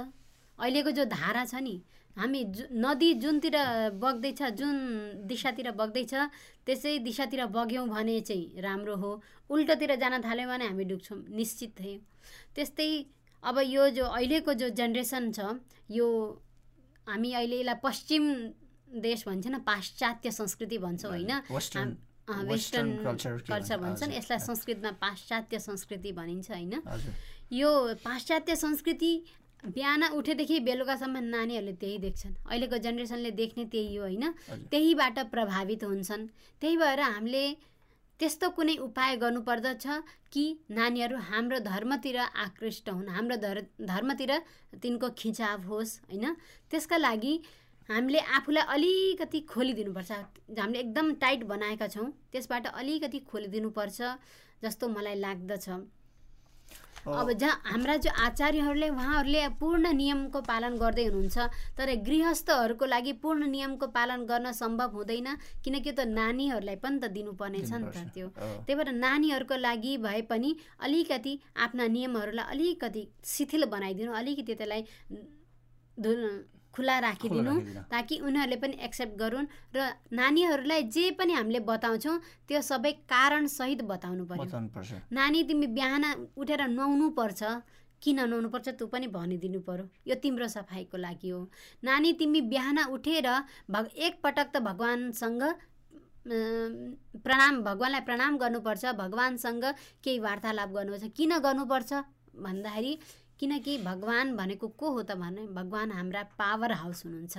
अहिलेको जो धारा छ नि हामी जु नदी जुनतिर बग्दैछ जुन दिशातिर बग्दैछ त्यसै दिशातिर बग्यौँ भने चाहिँ राम्रो हो। उल्टोतिर जान थाल्यौँ भने हामी डुब्छौँ निश्चित थियौँ त्यस्तै अब यो जो अहिलेको जो जेनेरेसन छ यो हामी अहिले यसलाई पश्चिम देश भन्छ न पाश्चात्य संस्कृति भन्छौँ होइन? वेस्टर्न कल्चर भन्छ, भन्छन् यसलाई संस्कृतमा पाश्चात्य संस्कृति भनिन्छ होइन? यो पाश्चात्य संस्कृति बिहान उठेदेखि बेलुकासम्म नानीहरूले त्यही देख्छन्। अहिलेको जेनेरेसनले देख्ने त्यही हो होइन। त्यहीबाट प्रभावित हुन्छन्। त्यही भएर हामीले त्यस्तो कुनै उपाय गर्नुपर्दछ कि नानीहरू हाम्रो धर्मतिर आकृष्ट हुन् हाम्रो धर धर्मतिर तिनको खिचाव होस् होइन? त्यसका लागि हामीले आफूलाई अलिकति खोलिदिनुपर्छ। हामीले एकदम टाइट बनाएका छौँ त्यसबाट अलिकति खोलिदिनुपर्छ जस्तो मलाई लाग्दछ। अब जहाँ हाम्रा जो आचार्यहरूले उहाँहरूले पूर्ण नियमको पालन गर्दै हुनुहुन्छ तर गृहस्थहरूको लागि पूर्ण नियमको पालन गर्न सम्भव हुँदैन किनकि त नानीहरूलाई पनि त दिनुपर्ने छ नि त। त्यो। त्यही भएर नानीहरूको लागि भए पनि अलिकति आफ्ना नियमहरूलाई अलिकति शिथिल बनाइदिनु अलिकति त्यसलाई धु- खुला राखिदिनु। ताकि उनीहरूले पनि एक्सेप्ट गरून् र नानीहरूलाई जे पनि हामीले बताउँछौँ त्यो सबै कारणसहित बताउनु पर्यो। बताउनु पर्छ नानी तिमी बिहान उठेर नुहाउनु पर्छ किन नुहाउनु पर्छ त्यो पनि भनिदिनु पर्यो। यो तिम्रो सफाइको लागि हो। नानी तिमी बिहान उठेर भग एकपटक त भगवान्सँग प्रणाम भगवान्लाई प्रणाम गर्नुपर्छ भगवान्सँग केही वार्तालाप गर्नुपर्छ। किन गर्नुपर्छ? भन्दाखेरि किनकि भगवान् भनेको को हो त भने भगवान् हाम्रा पावर हाउस हुनुहुन्छ।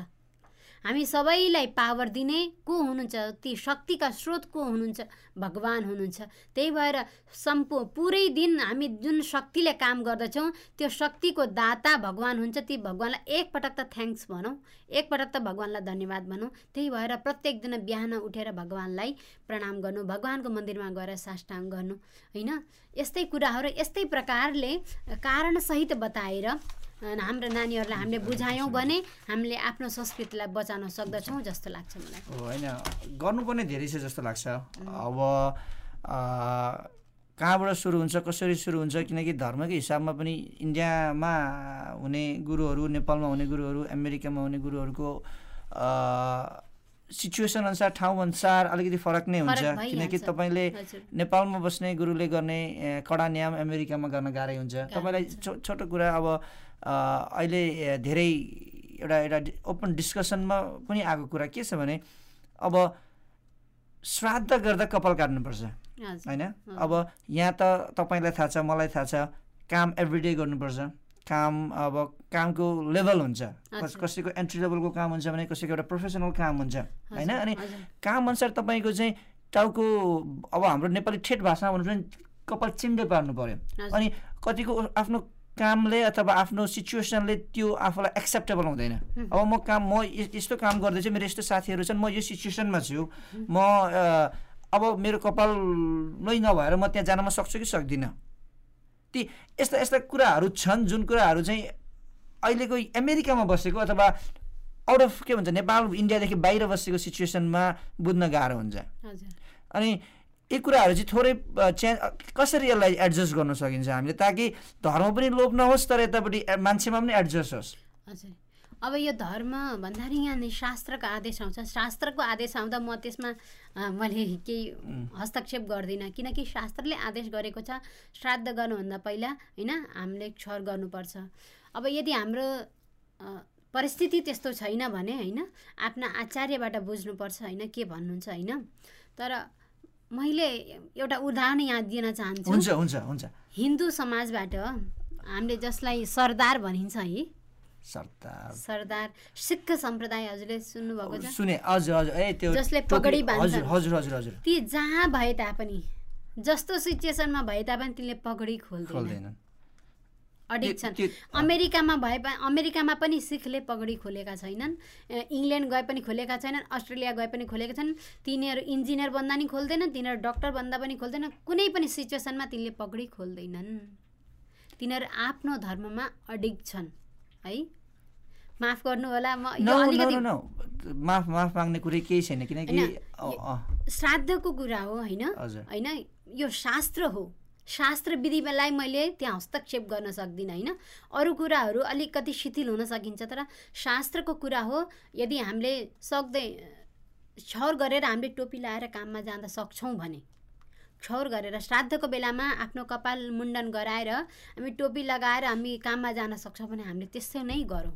हामी सबैलाई पावर दिने को हुनुहुन्छ? ती शक्तिका स्रोत को हुनुहुन्छ? भगवान् हुनुहुन्छ। त्यही भएर सम्पू पुरै दिन हामी जुन शक्तिले काम गर्दछौँ त्यो शक्तिको दाता भगवान् हुन्छ। ती भगवान्लाई एकपटक त थ्याङ्क्स भनौँ एकपटक त भगवान्लाई धन्यवाद भनौँ। त्यही भएर प्रत्येक दिन बिहान उठेर भगवान्लाई प्रणाम गर्नु भगवान्को मन्दिरमा गएर साष्टाङ गर्नु होइन? यस्तै कुराहरू यस्तै प्रकारले कारणसहित बताएर हाम्रो नानीहरूलाई हामीले बुझायौँ भने हामीले आफ्नो संस्कृतिलाई बचाउन सक्दछौँ जस्तो लाग्छ मलाई। हो होइन गर्नुपर्ने धेरै छ जस्तो लाग्छ। अब कहाँबाट सुरु हुन्छ कसरी सुरु हुन्छ किनकि धर्मकै हिसाबमा पनि इन्डियामा हुने गुरुहरू नेपालमा हुने गुरुहरू अमेरिकामा हुने गुरुहरूको सिचुएसन अनुसार ठाउँ अनुसार अलिकति फरक नै हुन्छ। किनकि तपाईँले नेपालमा बस्ने गुरुले गर्ने कडा नियम अमेरिकामा गर्न गाह्रै हुन्छ। तपाईँलाई छो छोटो कुरा अब अहिले धेरै एउटा एउटा ओपन डिस्कसनमा पनि आएको कुरा के छ भने अब श्राद्ध गर्दा कपाल काट्नुपर्छ होइन? अब यहाँ त तपाईँलाई थाहा छ मलाई थाहा छ काम एभ्रिडे गर्नुपर्छ। काम अब कामको लेभल हुन्छ। कसैको एन्ट्री लेभलको काम हुन्छ भने कसैको एउटा प्रोफेसनल काम हुन्छ होइन? अनि हजुर। काम अनुसार तपाईँको चाहिँ टाउको अब हाम्रो नेपाली ठेट भाषामा भन्नु भने कपाल चिन्डे पार्नु हजुर। अनि कतिको आफ्नो कामले अथवा आफ्नो सिचुएसनले त्यो आफूलाई एक्सेप्टेबल हुँदैन। अब म काम म यस्तो काम गर्दैछु मेरो यस्तो साथीहरू छन् म यो सिचुएसनमा छु। म अब मेरो कपाल नै नभएर म त्यहाँ जान म सक्छु कि सक्दिनँ? ती यस्ता यस्ता कुराहरू छन् जुन कुराहरू चाहिँ अहिलेको अमेरिकामा बसेको अथवा आउट अफ के भन्छ नेपाल इन्डियादेखि बाहिर बसेको सिचुएसनमा बुझ्न गाह्रो हुन्छ। अनि यी कुराहरू चाहिँ थोरै चेन्ज कसरी यसलाई एडजस्ट गर्न सकिन्छ हामीले? ताकि धर्म पनि लोप नहोस् तर यतापट्टि मान्छेमा पनि एडजस्ट होस्। हजुर। अब यो धर्म भन्दाखेरि यहाँ शास्त्रको आदेश आउँछ। शास्त्रको आदेश आउँदा म त्यसमा मैले केही हस्तक्षेप गर्दिनँ। किनकि शास्त्रले आदेश गरेको छ श्राद्ध गर्नुभन्दा पहिला होइन हामीले क्षर गर्नुपर्छ। अब यदि हाम्रो परिस्थिति त्यस्तो छैन भने होइन आफ्ना आचार्यबाट बुझ्नुपर्छ होइन के भन्नुहुन्छ होइन? तर मैले एउटा उदाहरण यहाँ दिन चाहन्छु। हुन्छ हुन्छ हुन्छ। हिन्दू समाजबाट हामीले जसलाई सरदार भनिन्छ है। सरदार। सरदार सिख सम्प्रदाय हजुरले सुन्नुभएको छ? सुने हजुर हजुर ए त्यो जसले पगडी बाँध्छन्। हजुर हजुर हजुर। ती जहाँ भए तापनि जस्तो सिचुएसनमा भए तापनि तिनले पगडी खोल्दैन। खोल्दैनन्। अडिक त्यो- छन् त्यो- अमेरिकामा भए अमेरिकामा पनि सिखले पगडी खोलेका छैनन्। इङ्ल्यान्ड गए पनि खोलेका छैनन् अस्ट्रेलिया गए पनि खोलेका छन्। तिनीहरू इन्जिनियर बन्दा नि खोल्दैनन् तिनीहरू डक्टर बन्दा पनि खोल्दैन कुनै पनि सिचुएसनमा तिनले पगडी खोल्दैनन्। तिनीहरू आफ्नो धर्ममा अडिक छन् है? माफ गर्नु होला म माफ माफ माग्ने कुरै केही छैन किनकि श्राद्धको कुरा हो होइन? होइन यो शास्त्र हो। शास्त्र विधिलाई मैले त्यहाँ हस्तक्षेप गर्न सक्दिनँ होइन? अरू कुराहरू अलिकति शिथिल हुन सकिन्छ तर शास्त्रको कुरा हो यदि हामीले सक्दै छर गरेर हामीले टोपी लाएर काममा जाँदा सक्छौँ भने। ठौर गरेर श्राद्धको बेलामा आफ्नो कपाल मुण्डन गराएर हामी टोपी लगाएर हामी काममा जान सक्छौँ भने हामीले त्यस्तै नै गरौँ।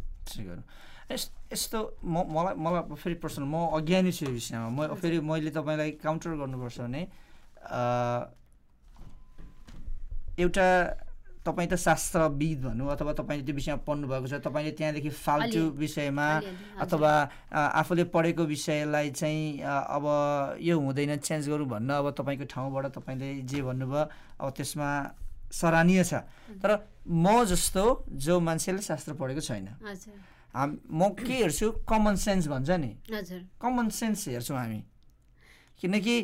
यस्तो म मलाई मलाई फेरि पर्सनल म अज्ञानी छु यो विषयमा। म फेरि मैले तपाईँलाई काउन्टर गर्नुपर्छ भने एउटा तपाईँ त शास्त्रविद भनौँ अथवा तपाईँले त्यो विषयमा पढ्नुभएको छ तपाईँले त्यहाँदेखि अलि- विषयमा। अथवा आफूले पढेको विषयलाई चाहिँ अब यो हुँदैन चेन्ज गरौँ भन्न अब तपाईँको ठाउँबाट तपाईँले जे भन्नुभयो अब त्यसमा सराहनीय छ। तर म जस्तो जो मान्छेले शास्त्र पढेको छैन हाम म के हेर्छु? कमन सेन्स भन्छ नि। कमन सेन्स हेर्छौँ हामी। किनकि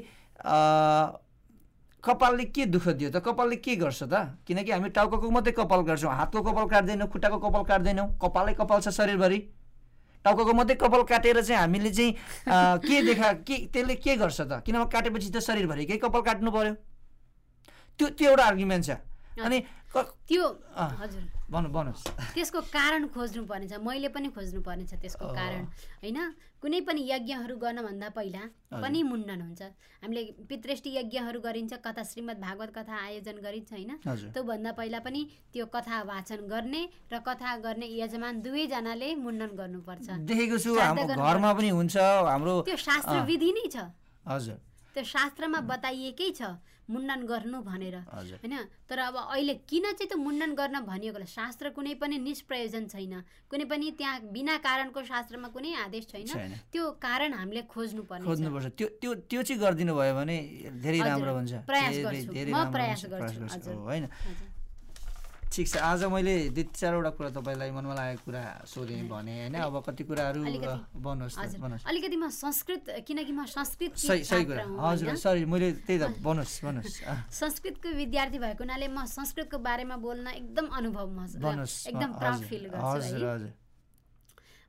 कपालले के दुःख दियो त? कपालले के गर्छ त? किनकि हामी टाउको मात्रै कपाल काट्छौँ हातको कपाल काट्दैनौँ खुट्टाको कपाल काट्दैनौँ। कपालै कपाल छ शरीरभरि। टाउको मात्रै कपाल काटेर चाहिँ हामीले चाहिँ के देखा के त्यसले के गर्छ त? किनभने काटेपछि त शरीरभरिकै कपाल काट्नु पर्यो? त्यो त्यो एउटा आर्ग्युमेन्ट छ। अनि त्यो। हजुर। भन्नु भन्नुहोस्। त्यसको कारण खोज्नु पर्नेछ मैले पनि खोज्नु पर्नेछ त्यसको। कारण होइन? कुनै पनि यज्ञहरू गर्नभन्दा पहिला पनि मुण्डन हुन्छ। हामीले पितृष्टि यज्ञहरू गरिन्छ कथा श्रीमद् भागवत कथा आयोजन गरिन्छ होइन? त्योभन्दा पहिला पनि त्यो कथा वाचन गर्ने र कथा गर्ने यजमान दुवैजनाले मुण्डन गर्नुपर्छ। देखेको छु घरमा पनि हुन्छ हाम्रो त्यो शास्त्र। विधि नै छ। हजुर। त्यो शास्त्रमा बताइएकै छ मुण्डन गर्नु भनेर। होइन? तर अब अहिले किन चाहिँ त्यो मुण्डन गर्न भनिएको होला? शास्त्र कुनै पनि निष्प्रयोजन छैन। कुनै पनि त्यहाँ बिना कारणको शास्त्रमा कुनै आदेश छैन। त्यो कारण हामीले खोज्नु पर्ने खोज्नुपर्छ। त्यो त्यो त्यो चाहिँ गरिदिनु भयो भने धेरै राम्रो हुन्छ। प्रयास गर्छु। म प्रयास गर्छु, होइन? ठिक छ। आज मैले दुई चारवटा कुरा तपाईँलाई मनमा लागेको कुरा सोधेँ भने होइन? अब कति कुराहरू भन्नुहोस् अलिकति म संस्कृत किनकि म संस्कृत सही सही कुरा। हजुर सरी मैले त्यही त भन्नुहोस् भन्नुहोस् संस्कृतको विद्यार्थी भएको हुनाले म संस्कृतको बारेमा बोल्न एकदम अनुभव म एकदम प्राउड फिल गर्छु हजुर हजुर।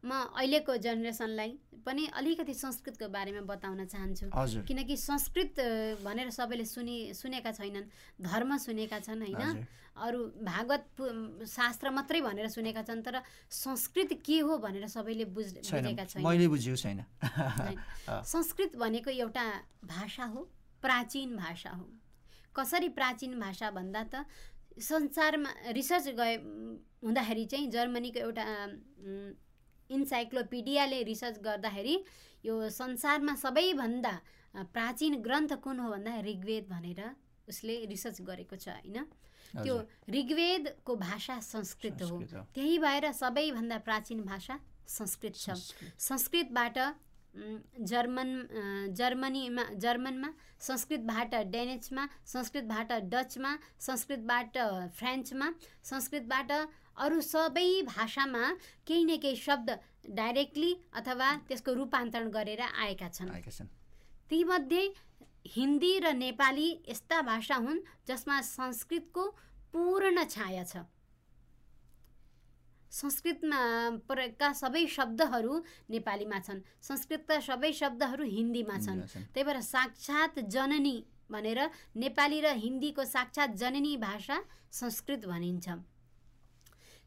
म अहिलेको जेनेरेसनलाई पनि अलिकति संस्कृतको बारेमा बताउन चाहन्छु। किनकि संस्कृत भनेर सबैले सुनि सुनेका छैनन् धर्म सुनेका छन् होइन। अरू भागवत शास्त्र मात्रै भनेर सुनेका छन् तर संस्कृत के हो भनेर सबैले बुझ बुझेका छैन छैनन्। मैले बुझेको छैन। होइन। संस्कृत भनेको एउटा भाषा हो प्राचीन भाषा हो। कसरी प्राचीन भाषा भन्दा त संसारमा रिसर्च गए हुँदाखेरि चाहिँ जर्मनीको एउटा इन्साइक्लोपिडियाले रिसर्च गर्दाखेरि यो संसारमा सबैभन्दा प्राचीन ग्रन्थ कुन हो भन्दा ऋग्वेद भनेर उसले रिसर्च गरेको छ होइन? त्यो ऋग्वेदको भाषा संस्कृत हो। त्यही भएर सबैभन्दा प्राचीन भाषा संस्कृत छ। संस्कृतबाट जर्मन जर्मनीमा जर्मनमा संस्कृतबाट डेनिसमा संस्कृतबाट डचमा संस्कृतबाट फ्रेन्चमा संस्कृतबाट अरू सबै भाषामा केही न केही शब्द डाइरेक्टली अथवा त्यसको रूपान्तरण गरेर आएका छन्। तीमध्ये हिन्दी र नेपाली यस्ता भाषा हुन् जसमा संस्कृतको पूर्ण छाया छ। संस्कृतमा प्रयोगका सबै शब्दहरू नेपालीमा छन्। संस्कृतका सबै शब्दहरू हिन्दीमा छन्। त्यही भएर साक्षात् जननी भनेर नेपाली र हिन्दीको साक्षात् जननी भाषा संस्कृत भनिन्छ।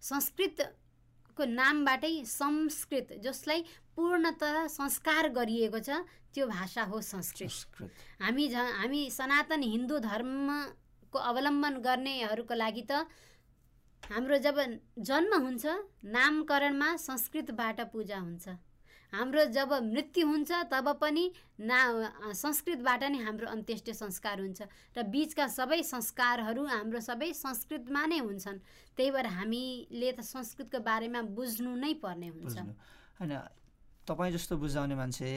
संस्कृतको नामबाटै संस्कृत जसलाई पूर्णतः संस्कार गरिएको छ त्यो भाषा हो संस्कृत। हामी झ हामी सनातन हिन्दू धर्मको अवलम्बन गर्नेहरूको लागि त हाम्रो जब जन्म हुन्छ नामकरणमा संस्कृतबाट पूजा हुन्छ। हाम्रो जब मृत्यु हुन्छ तब पनि ना संस्कृतबाट नै हाम्रो अन्त्येष्टि संस्कार हुन्छ। र बिचका सबै संस्कारहरू हाम्रो सबै संस्कृतमा नै हुन्छन्। त्यही भएर हामीले त संस्कृतको बारेमा बुझ्नु नै पर्ने हुन्छ। होइन तपाईँ जस्तो बुझाउने मान्छे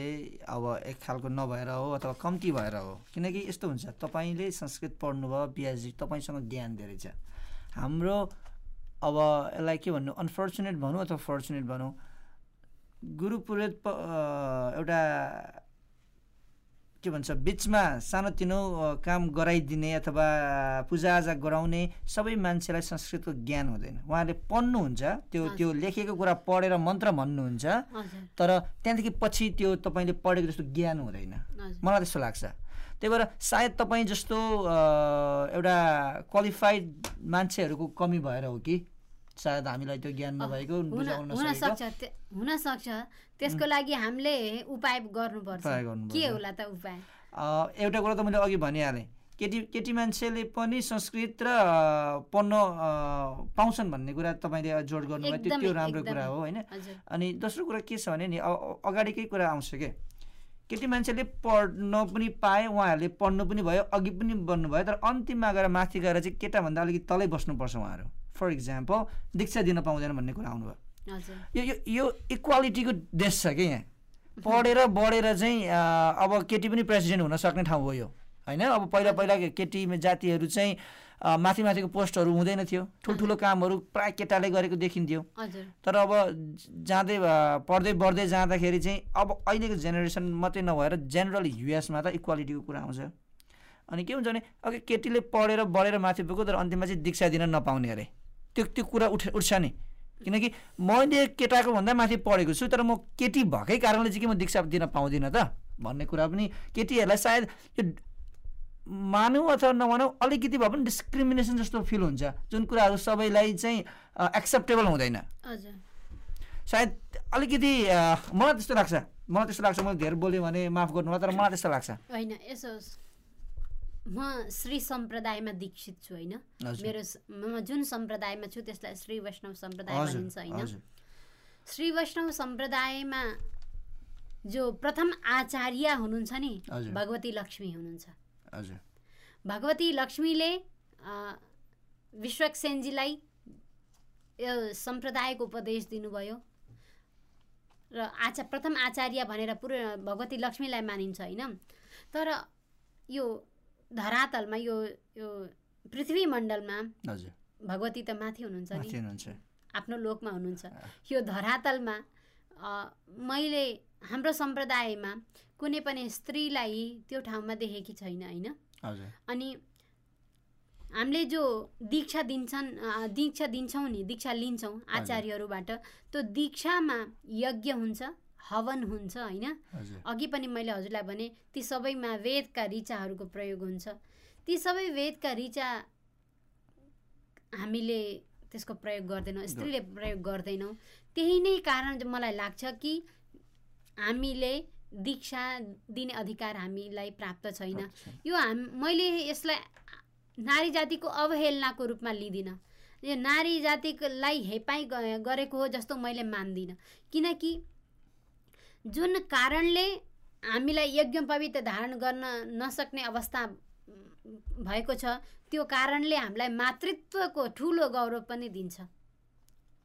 अब एक खालको नभएर हो अथवा कम्ती भएर हो किनकि यस्तो हुन्छ तपाईँले संस्कृत पढ्नुभयो पिएचडी तपाईँसँग ज्ञान धेरै छ। हाम्रो अब यसलाई के भन्नु अनफर्चुनेट भनौँ अथवा फर्चुनेट भनौँ गुरु पुरोहित एउटा के भन्छ बिचमा सानोतिनो काम गराइदिने अथवा पूजाआजा गराउने सबै मान्छेलाई संस्कृतको ज्ञान हुँदैन। उहाँले पढ्नुहुन्छ त्यो त्यो लेखेको कुरा पढेर मन्त्र भन्नुहुन्छ तर त्यहाँदेखि पछि त्यो तपाईँले पढेको जस्तो ज्ञान हुँदैन। मलाई त्यस्तो लाग्छ। त्यही भएर सायद तपाईँ जस्तो एउटा क्वालिफाइड मान्छेहरूको कमी भएर हो कि? सायद हामीलाई त्यो ज्ञान नभएको हुन बुझाउन हुन नसकेको सक्छ त्य- हुन सक्छ। त्यसको लागि हामीले उपाय गर्नुपर्छ। के होला त उपाय? एउटा कुरा त मैले अघि भनिहालेँ। केटी केटी मान्छेले पनि संस्कृत र पढ्न पाउँछन् भन्ने कुरा तपाईँले जोड गर्नुभयो। त्यो राम्रो कुरा। हो होइन? अनि दोस्रो कुरा के छ भने नि अगाडिकै कुरा आउँछ के? केटी मान्छेले पढ्न पनि पाए उहाँहरूले पढ्नु पनि भयो अघि पनि बढ्नु भयो तर अन्तिममा गएर माथि गएर चाहिँ केटाभन्दा अलिकति तलै बस्नुपर्छ उहाँहरू। फर इक्जाम्पल दीक्षा दिन पाउँदैन भन्ने कुरा आउनुभयो। यो यो यो इक्वालिटीको देश छ कि? यहाँ पढेर बढेर चाहिँ अब केटी पनि प्रेसिडेन्ट हुन सक्ने ठाउँ हो यो होइन? अब पहिला पहिला केटी जातिहरू चाहिँ माथि माथिको पोस्टहरू हुँदैन थियो। ठुल्ठुलो कामहरू प्राय केटाले गरेको देखिन्थ्यो। तर अब जाँदै पढ्दै बढ्दै जाँदाखेरि चाहिँ अब अहिलेको जेनेरेसन मात्रै नभएर जेनरल युएसमा त इक्वालिटीको कुरा आउँछ। अनि के हुन्छ भने अघि केटीले पढेर बढेर माथि पुग्यो तर अन्तिममा चाहिँ दीक्षा दिन नपाउने अरे। त्यो त्यो कुरा उठ उठ्छ नि। किनकि मैले केटाको भन्दा माथि पढेको छु तर म केटी भएकै कारणले चाहिँ के म दीक्षा दिन पाउँदिनँ त भन्ने कुरा पनि केटीहरूलाई सायद यो मानौँ अथवा नमानौँ अलिकति भए पनि डिस्क्रिमिनेसन जस्तो फिल हुन्छ जुन कुराहरू सबैलाई चाहिँ एक्सेप्टेबल हुँदैन। सायद अलिकति मलाई त्यस्तो लाग्छ मलाई त्यस्तो लाग्छ मैले धेरै बोलेँ भने माफ गर्नु होला तर मलाई त्यस्तो लाग्छ। होइन यसो म श्री सम्प्रदायमा दीक्षित छु होइन। मेरो म जुन सम्प्रदायमा छु त्यसलाई श्री वैष्णव सम्प्रदाय भनिन्छ होइन? श्री वैष्णव सम्प्रदायमा जो प्रथम आचार्य हुनुहुन्छ नि। भगवती लक्ष्मी हुनुहुन्छ। भगवती लक्ष्मीले अ, विश्वक्सेनजीलाई यो सम्प्रदायको उपदेश दिनुभयो र आचा प्रथम आचार्य भनेर पुरो भगवती लक्ष्मीलाई मानिन्छ होइन? तर यो धरातलमा यो यो पृथ्वी मण्डलमा भगवती त माथि हुनुहुन्छ नि? आफ्नो लोकमा हुनुहुन्छ। यो धरातलमा मैले हाम्रो सम्प्रदायमा कुनै पनि स्त्रीलाई त्यो ठाउँमा देखेकी छैन होइन? अनि हामीले जो दीक्षा दिन्छन् दीक्षा दिन्छौँ नि दीक्षा लिन्छौँ आचार्यहरूबाट त्यो दीक्षामा यज्ञ हुन्छ। हवन हुन्छ होइन? अघि पनि मैले हजुरलाई भने ती सबैमा वेदका ऋचाहरूको प्रयोग हुन्छ। ती सबै वेदका ऋचा हामीले त्यसको प्रयोग गर्दैनौँ स्त्रीले प्रयोग गर्दैनौँ। त्यही नै कारण मलाई लाग्छ कि हामीले दीक्षा दिने अधिकार हामीलाई प्राप्त छैन। यो हाम मैले यसलाई नारी जातिको अवहेलनाको रूपमा लिँदिनँ। यो नारी जातिलाई हेपाइ गरेको हो जस्तो मैले मान्दिनँ। किनकि जुन कारणले हामीलाई यज्ञ पवित्र धारण गर्न नसक्ने अवस्था भएको छ त्यो कारणले हामीलाई मातृत्वको ठुलो गौरव पनि दिन्छ।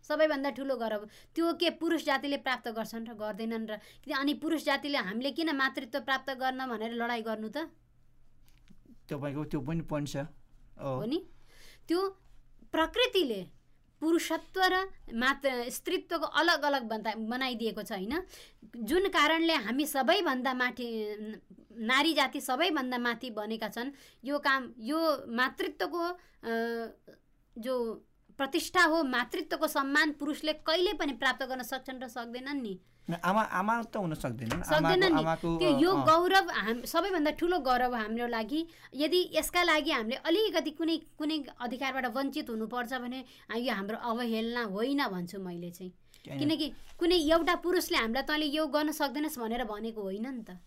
सबैभन्दा ठुलो गौरव। त्यो के पुरुष जातिले प्राप्त गर्छन् र गर्दैनन् र अनि पुरुष जातिले हामीले किन मातृत्व प्राप्त गर्न भनेर लडाइँ गर्नु त? तपाईँको त्यो पनि पोइन्ट छ। हो नि? त्यो प्रकृतिले पुरुषत्व र मात स्त्रीत्वको अलग अलग बन्दा बनाइदिएको छ होइन? जुन कारणले हामी सबैभन्दा माथि नारी जाति सबैभन्दा माथि बनेका छन् यो काम यो मातृत्वको जो प्रतिष्ठा हो मातृत्वको सम्मान पुरुषले कहिले पनि प्राप्त गर्न सक्छन् र सक्दैनन् नि? आमा आमा त हुन सक्दैनन्। सक्दैनन् आमाको नि। आमाको त्यो यो गौरव हाम सबैभन्दा ठुलो गौरव हाम्रो लागि यदि यसका लागि हामीले अलिकति कुनै कुनै अधिकारबाट वञ्चित हुनुपर्छ भने यो हाम्रो अवहेलना होइन भन्छु मैले चाहिँ। किन- किनकि कुनै एउटा पुरुषले हामीलाई तैँले यो गर्न सक्दैनस् भनेर भनेको होइन नि त।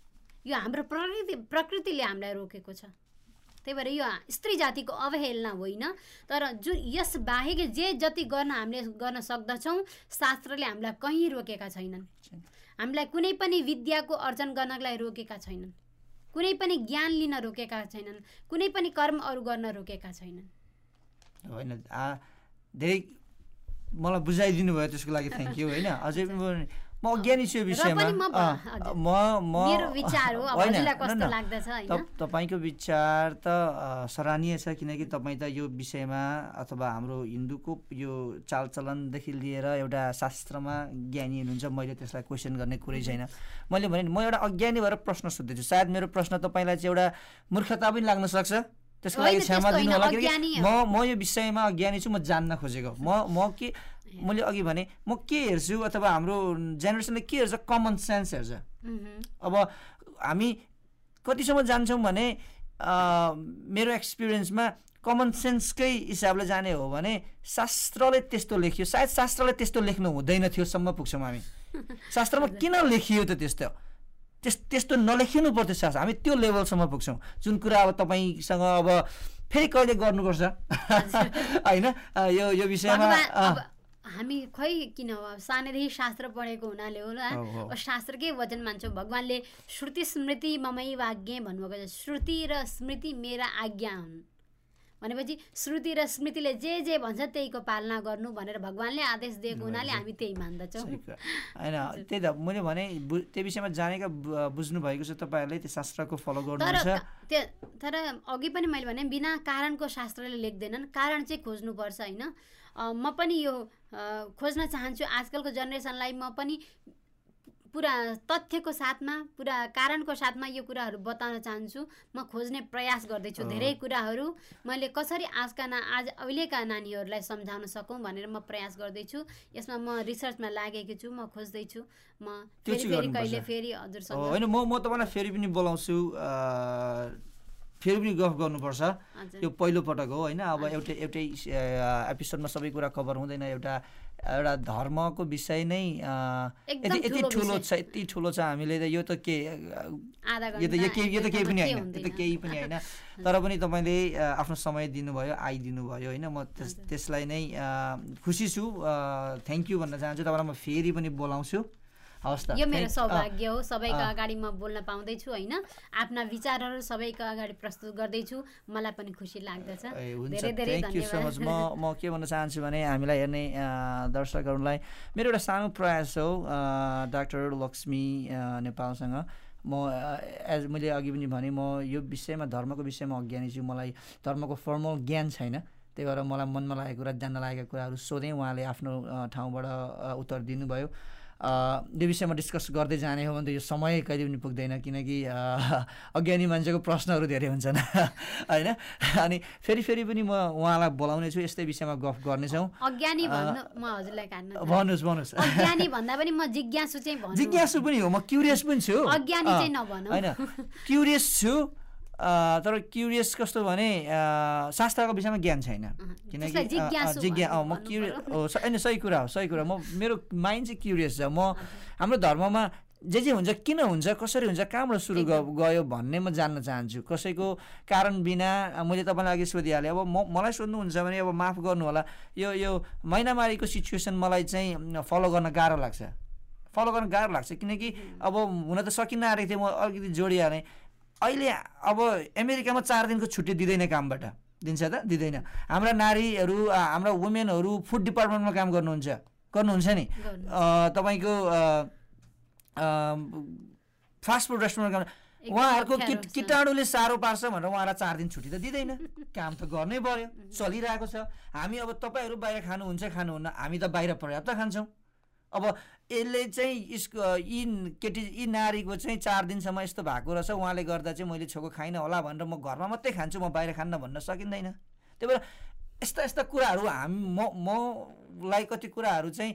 यो हाम्रो प्रकृति प्रकृतिले हामीलाई रोकेको छ। त्यही भएर यो स्त्री जातिको अवहेलना होइन। तर जुन यस बाहेक जे जति गर्न हामीले गर्न सक्दछौँ शास्त्रले हामीलाई कहीँ रोकेका छैनन्। हामीलाई कुनै पनि विद्याको अर्जन गर्नको लागि रोकेका छैनन्। कुनै पनि ज्ञान लिन रोकेका छैनन्। कुनै पनि कर्म अरू गर्न रोकेका छैनन्। होइन धेरै मलाई बुझाइदिनु भयो त्यसको लागि थ्याङ्क यू होइन? अझै म म अज्ञानी छु यो विषयमा। म। म होइन, तपाईँको विचार त सराहनीय छ किनकि तपाईँ त यो विषयमा अथवा हाम्रो हिन्दूको यो चालचलनदेखि लिएर एउटा शास्त्रमा ज्ञानी हुनुहुन्छ मैले त्यसलाई क्वेसन गर्ने कुरै छैन। मैले भने म एउटा अज्ञानी भएर प्रश्न सोध्दैछु। सायद मेरो प्रश्न तपाईँलाई चाहिँ एउटा मूर्खता पनि लाग्न सक्छ। त्यसको लागि क्षमा दिनु होला किनकि म म यो विषयमा अज्ञानी छु म जान्न खोजेको। म म के मैले अघि भने म के हेर्छु अथवा हाम्रो जेनेरेसनले के हेर्छ? कमन सेन्स हेर्छ। मह्म। अब हामी कतिसम्म जान्छौँ भने मेरो एक्सपिरियन्समा कमन सेन्सकै हिसाबले जाने हो भने शास्त्रले त्यस्तो लेख्यो। सायद शास्त्रले त्यस्तो लेख्नु हुँदैन थियो सम्म पुग्छौँ हामी। शास्त्रमा किन लेखियो त त्यस्तो? त्यस त्यस्तो नलेखिनु पर्थ्यो शास्त्र। हामी त्यो लेभलसम्म पुग्छौँ। जुन कुरा अब तपाईँसँग अब फेरि कहिले गर्नुपर्छ? होइन? यो यो विषयमा हामी खै किन अब सानैदेखि शास्त्र पढेको हुनाले होला शास्त्रकै वचन मान्छौँ। भगवान्ले श्रुति स्मृति ममै वाज्ञे भन्नुभएको छ। श्रुति र स्मृति मेरा आज्ञा हुन्। भनेपछि श्रुति र स्मृतिले जे जे भन्छ त्यहीको पालना गर्नु भनेर भगवान्ले आदेश दिएको हुनाले हामी त्यही मान्दछौँ। होइन त्यही त मैले भने त्यो विषयमा जानेका बुझ्नु भएको छ तपाईँहरूले त्यो शास्त्रको फलो तर गर्नुहुन्छ। का- त्यो तर अघि पनि मैले भने बिना कारणको शास्त्रले लेख्दैनन्। कारण चाहिँ खोज्नुपर्छ होइन? म पनि यो खोज्न चाहन्छु आजकलको जेनेरेसनलाई म पनि पुरा तथ्यको साथमा पुरा कारणको साथमा यो कुराहरू बताउन चाहन्छु। म खोज्ने प्रयास गर्दैछु धेरै कुराहरू। मैले कसरी आजका ना आज अहिलेका नानीहरूलाई सम्झाउन सकौँ भनेर म प्रयास गर्दैछु। यसमा म रिसर्चमा लागेकी छु म खोज्दैछु। म फेरि। कहिले फेरि हो, हजुरसँग होइन म म तपाईँलाई फेरि पनि बोलाउँछु। फेरि पनि गफ गर्नुपर्छ। यो पहिलो पटक हो होइन? अब एउटै एउटै एपिसोडमा सबै कुरा कभर हुँदैन एउटा एउटा धर्मको विषय नै यति यति ठुलो। छ यति ठुलो छ हामीले त यो त के यो त यो त केही पनि होइन यो त। केही पनि होइन। तर पनि तपाईँले आफ्नो समय दिनुभयो आइदिनु भयो होइन? म त्यस त्यसलाई नै खुसी छु थ्याङ्क यू भन्न चाहन्छु। तपाईँलाई म फेरि पनि बोलाउँछु। हवस् त। यो मेरो सौभाग्य हो। सबैको। अगाडि म बोल्न पाउँदैछु होइन? आफ्ना विचारहरू सबैको अगाडि प्रस्तुत गर्दैछु। मलाई पनि खुसी लाग्दछ। धेरै धेरै थ्याङ्क यू सो मच धन्यवाद म म के भन्न चाहन्छु भने हामीलाई हेर्ने दर्शकहरूलाई मेरो एउटा सानो प्रयास हो डाक्टर लक्ष्मी नेपालसँग। म एज मैले अघि पनि भने म यो विषयमा धर्मको विषयमा अज्ञानी छु। मलाई धर्मको फर्मल ज्ञान छैन। त्यही भएर मलाई मनमा लागेको कुरा जान्न लागेका कुराहरू सोधेँ। उहाँले आफ्नो ठाउँबाट उत्तर दिनुभयो। यो विषयमा डिस्कस गर्दै जाने हो भने त यो समय कहिले पनि पुग्दैन किनकि अज्ञानी मान्छेको प्रश्नहरू धेरै हुन्छन् होइन? अनि फेरि फेरि पनि म उहाँलाई बोलाउने छु यस्तै विषयमा गफ गर्नेछौँ अज्ञानी म हजुरलाई। भन्नुहोस् भन्नुहोस्। अज्ञानी भन्दा पनि म जिज्ञासु चाहिँ जिज्ञासु पनि हो म क्युरियस पनि छु। अज्ञानी चाहिँ नभनौँ। होइन। क्युरियस छु तर क्युरियस कस्तो भने शास्त्रको विषयमा ज्ञान छैन। किनकि जिज्ञा म क्युरियस होइन सही कुरा हो सही कुरा। म मेरो माइन्ड चाहिँ क्युरियस छ। म हाम्रो धर्ममा जे जे हुन्छ किन हुन्छ कसरी हुन्छ कहाँबाट सुरु ग- गयो भन्ने म जान्न चाहन्छु। कसैको कारण बिना मैले तपाईँलाई अघि सोधिहालेँ। अब म मलाई सोध्नुहुन्छ भने अब माफ गर्नु होला यो यो महिनामारीको सिचुएसन मलाई चाहिँ फलो गर्न गाह्रो लाग्छ। फलो गर्न गाह्रो लाग्छ। किनकि अब हुन त सकिन आँटेको थियो म अलिकति जोडिहालेँ। अहिले अब अमेरिकामा चार दिनको छुट्टी दिँदैन कामबाट। दिन्छ त? दिँदैन। हाम्रा नारीहरू हाम्रा वुमेनहरू फुड डिपार्टमेन्टमा काम गर्नुहुन्छ। गर्नुहुन्छ नि? तपाईँको फास्ट फुड रेस्टुरेन्टमा काम उहाँहरूको किट। किटाणुले साह्रो पार्छ भनेर उहाँलाई चार दिन छुट्टी त दिँदैन। काम त गर्नै पर्यो। चलिरहेको छ। हामी अब तपाईँहरू बाहिर खानुहुन्छ खानुहुन्न। हामी त बाहिर पर्याप्त खान्छौँ। अब यसले चाहिँ यसको यी केटी यी नारीको चाहिँ चार दिनसम्म यस्तो भएको रहेछ। उहाँले गर्दा चाहिँ मैले छोको खाइनँ होला भनेर म घरमा मात्रै खान्छु म बाहिर खान्न भन्न सकिँदैन। त्यही भएर यस्ता यस्ता कुराहरू हामी म मलाई कति कुराहरू चाहिँ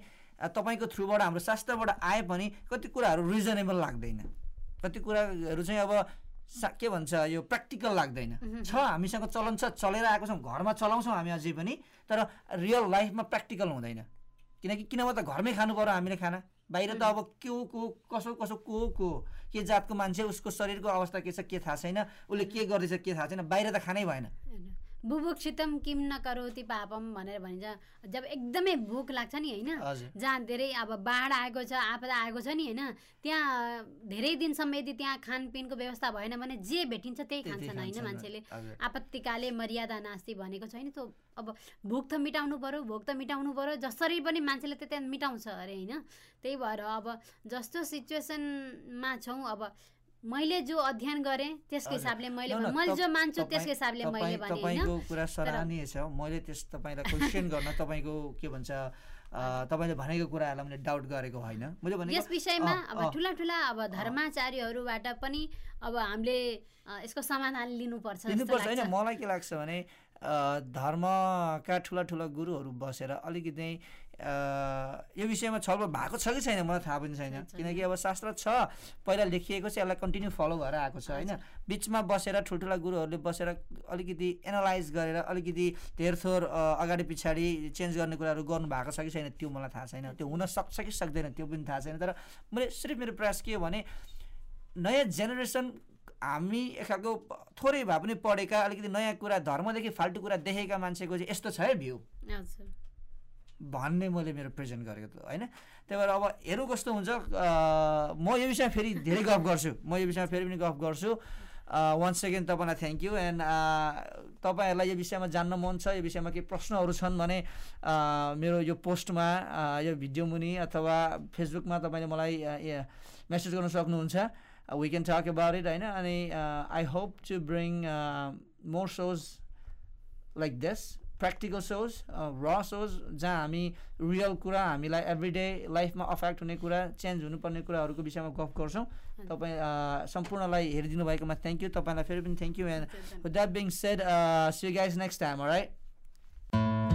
तपाईँको थ्रुबाट हाम्रो शास्त्रबाट आए पनि कति कुराहरू रिजनेबल लाग्दैन। कति कुराहरू चाहिँ अब सा के भन्छ यो प्र्याक्टिकल लाग्दैन। छ हामीसँग चलन छ चलेर आएको छौँ घरमा चलाउँछौँ हामी अझै पनि तर रियल लाइफमा प्र्याक्टिकल हुँदैन। किनकि किनभने त घरमै खानु पर्यो हामीले खाना। बाहिर त अब के को कसो कसो को को के जातको मान्छे उसको शरीरको अवस्था के छ के थाहा छैन? उसले के गर्दैछ के थाहा छैन? बाहिर त खानै भएन। बुभुक्षितम किम न करोति पापम भनेर भनिन्छ। जब एकदमै भोक लाग्छ नि होइन? जहाँ धेरै अब बाढ आएको छ आपदा आएको छ नि होइन? त्यहाँ धेरै दिनसम्म यदि त्यहाँ खानपिनको व्यवस्था भएन भने जे भेटिन्छ त्यही खान्छन् होइन मान्छेले। आपत्तिकाले मर्यादा नास्ति भनेको छैन त्यो अब भोक त मिटाउनु पऱ्यो भोक त मिटाउनु पऱ्यो जसरी पनि मान्छेले त्यहाँ मिटाउँछ अरे होइन? त्यही भएर अब जस्तो सिचुएसनमा छौँ अब मैले जो अध्ययन गरेँ त्यसको। हिसाबले मैले मैले जो मान्छु त्यसको हिसाबले मैले भने तपाईँको कुरा सराहनीय छ। मैले त्यस तपाईँलाई क्वेसन गर्न तपाईँको के भन्छ तपाईँले भनेको कुराहरूलाई मैले डाउट गरेको होइन। मैले भनेको यस विषयमा अब ठुला ठुला अब धर्माचार्यहरूबाट पनि अब हामीले यसको समाधान लिनुपर्छ होइन। मलाई के लाग्छ भने धर्मका ठुला ठुला गुरुहरू बसेर अलिकति यो विषयमा छलफल भएको छ कि छैन मलाई थाहा पनि छैन। किनकि अब शास्त्र छ पहिला लेखिएको छ यसलाई कन्टिन्यू फलो भएर आएको छ होइन? बिचमा बसेर ठुल्ठुला गुरुहरूले बसेर अलिकति एनालाइज गरेर अलिकति धेरथोर अगाडि पछाडि चेन्ज गर्ने कुराहरू गर्नु भएको छ कि छैन त्यो मलाई थाहा छैन। त्यो हुन सक्छ कि सक्दैन त्यो पनि थाहा छैन। तर मैले सिर्फ मेरो प्रयास के हो भने नयाँ जेनेरेसन हामी एक खालको थोरै भए पनि पढेका अलिकति नयाँ कुरा धर्मदेखि फाल्टु कुरा देखेका मान्छेको चाहिँ यस्तो छ है भ्यू। भन्ने मैले मेरो प्रेजेन्ट गरेको त होइन। त्यही भएर अब हेरौँ कस्तो हुन्छ। म यो विषयमा फेरि धेरै गफ गर्छु। म यो विषयमा फेरि पनि गफ गर्छु। वान सेकेन्ड तपाईँलाई थ्याङ्क यू एन्ड तपाईँहरूलाई यो विषयमा जान्न मन छ। यो विषयमा केही प्रश्नहरू छन् भने मेरो यो पोस्टमा यो भिडियो मुनि अथवा फेसबुकमा तपाईँले मलाई मेसेज गर्न सक्नुहुन्छ। We can talk about it होइन अनि I hope to bring more shows like this practical shows र सोज जहाँ हामी रियल कुरा हामीलाई एभ्री डे लाइफमा अफेक्ट हुने कुरा चेन्ज हुनुपर्ने कुराहरूको विषयमा गफ गर्छौँ। तपाईँ सम्पूर्णलाई हेरिदिनु भएकोमा थ्याङ्क यू तपाईँलाई फेरि पनि thank you and that being said see guys next time right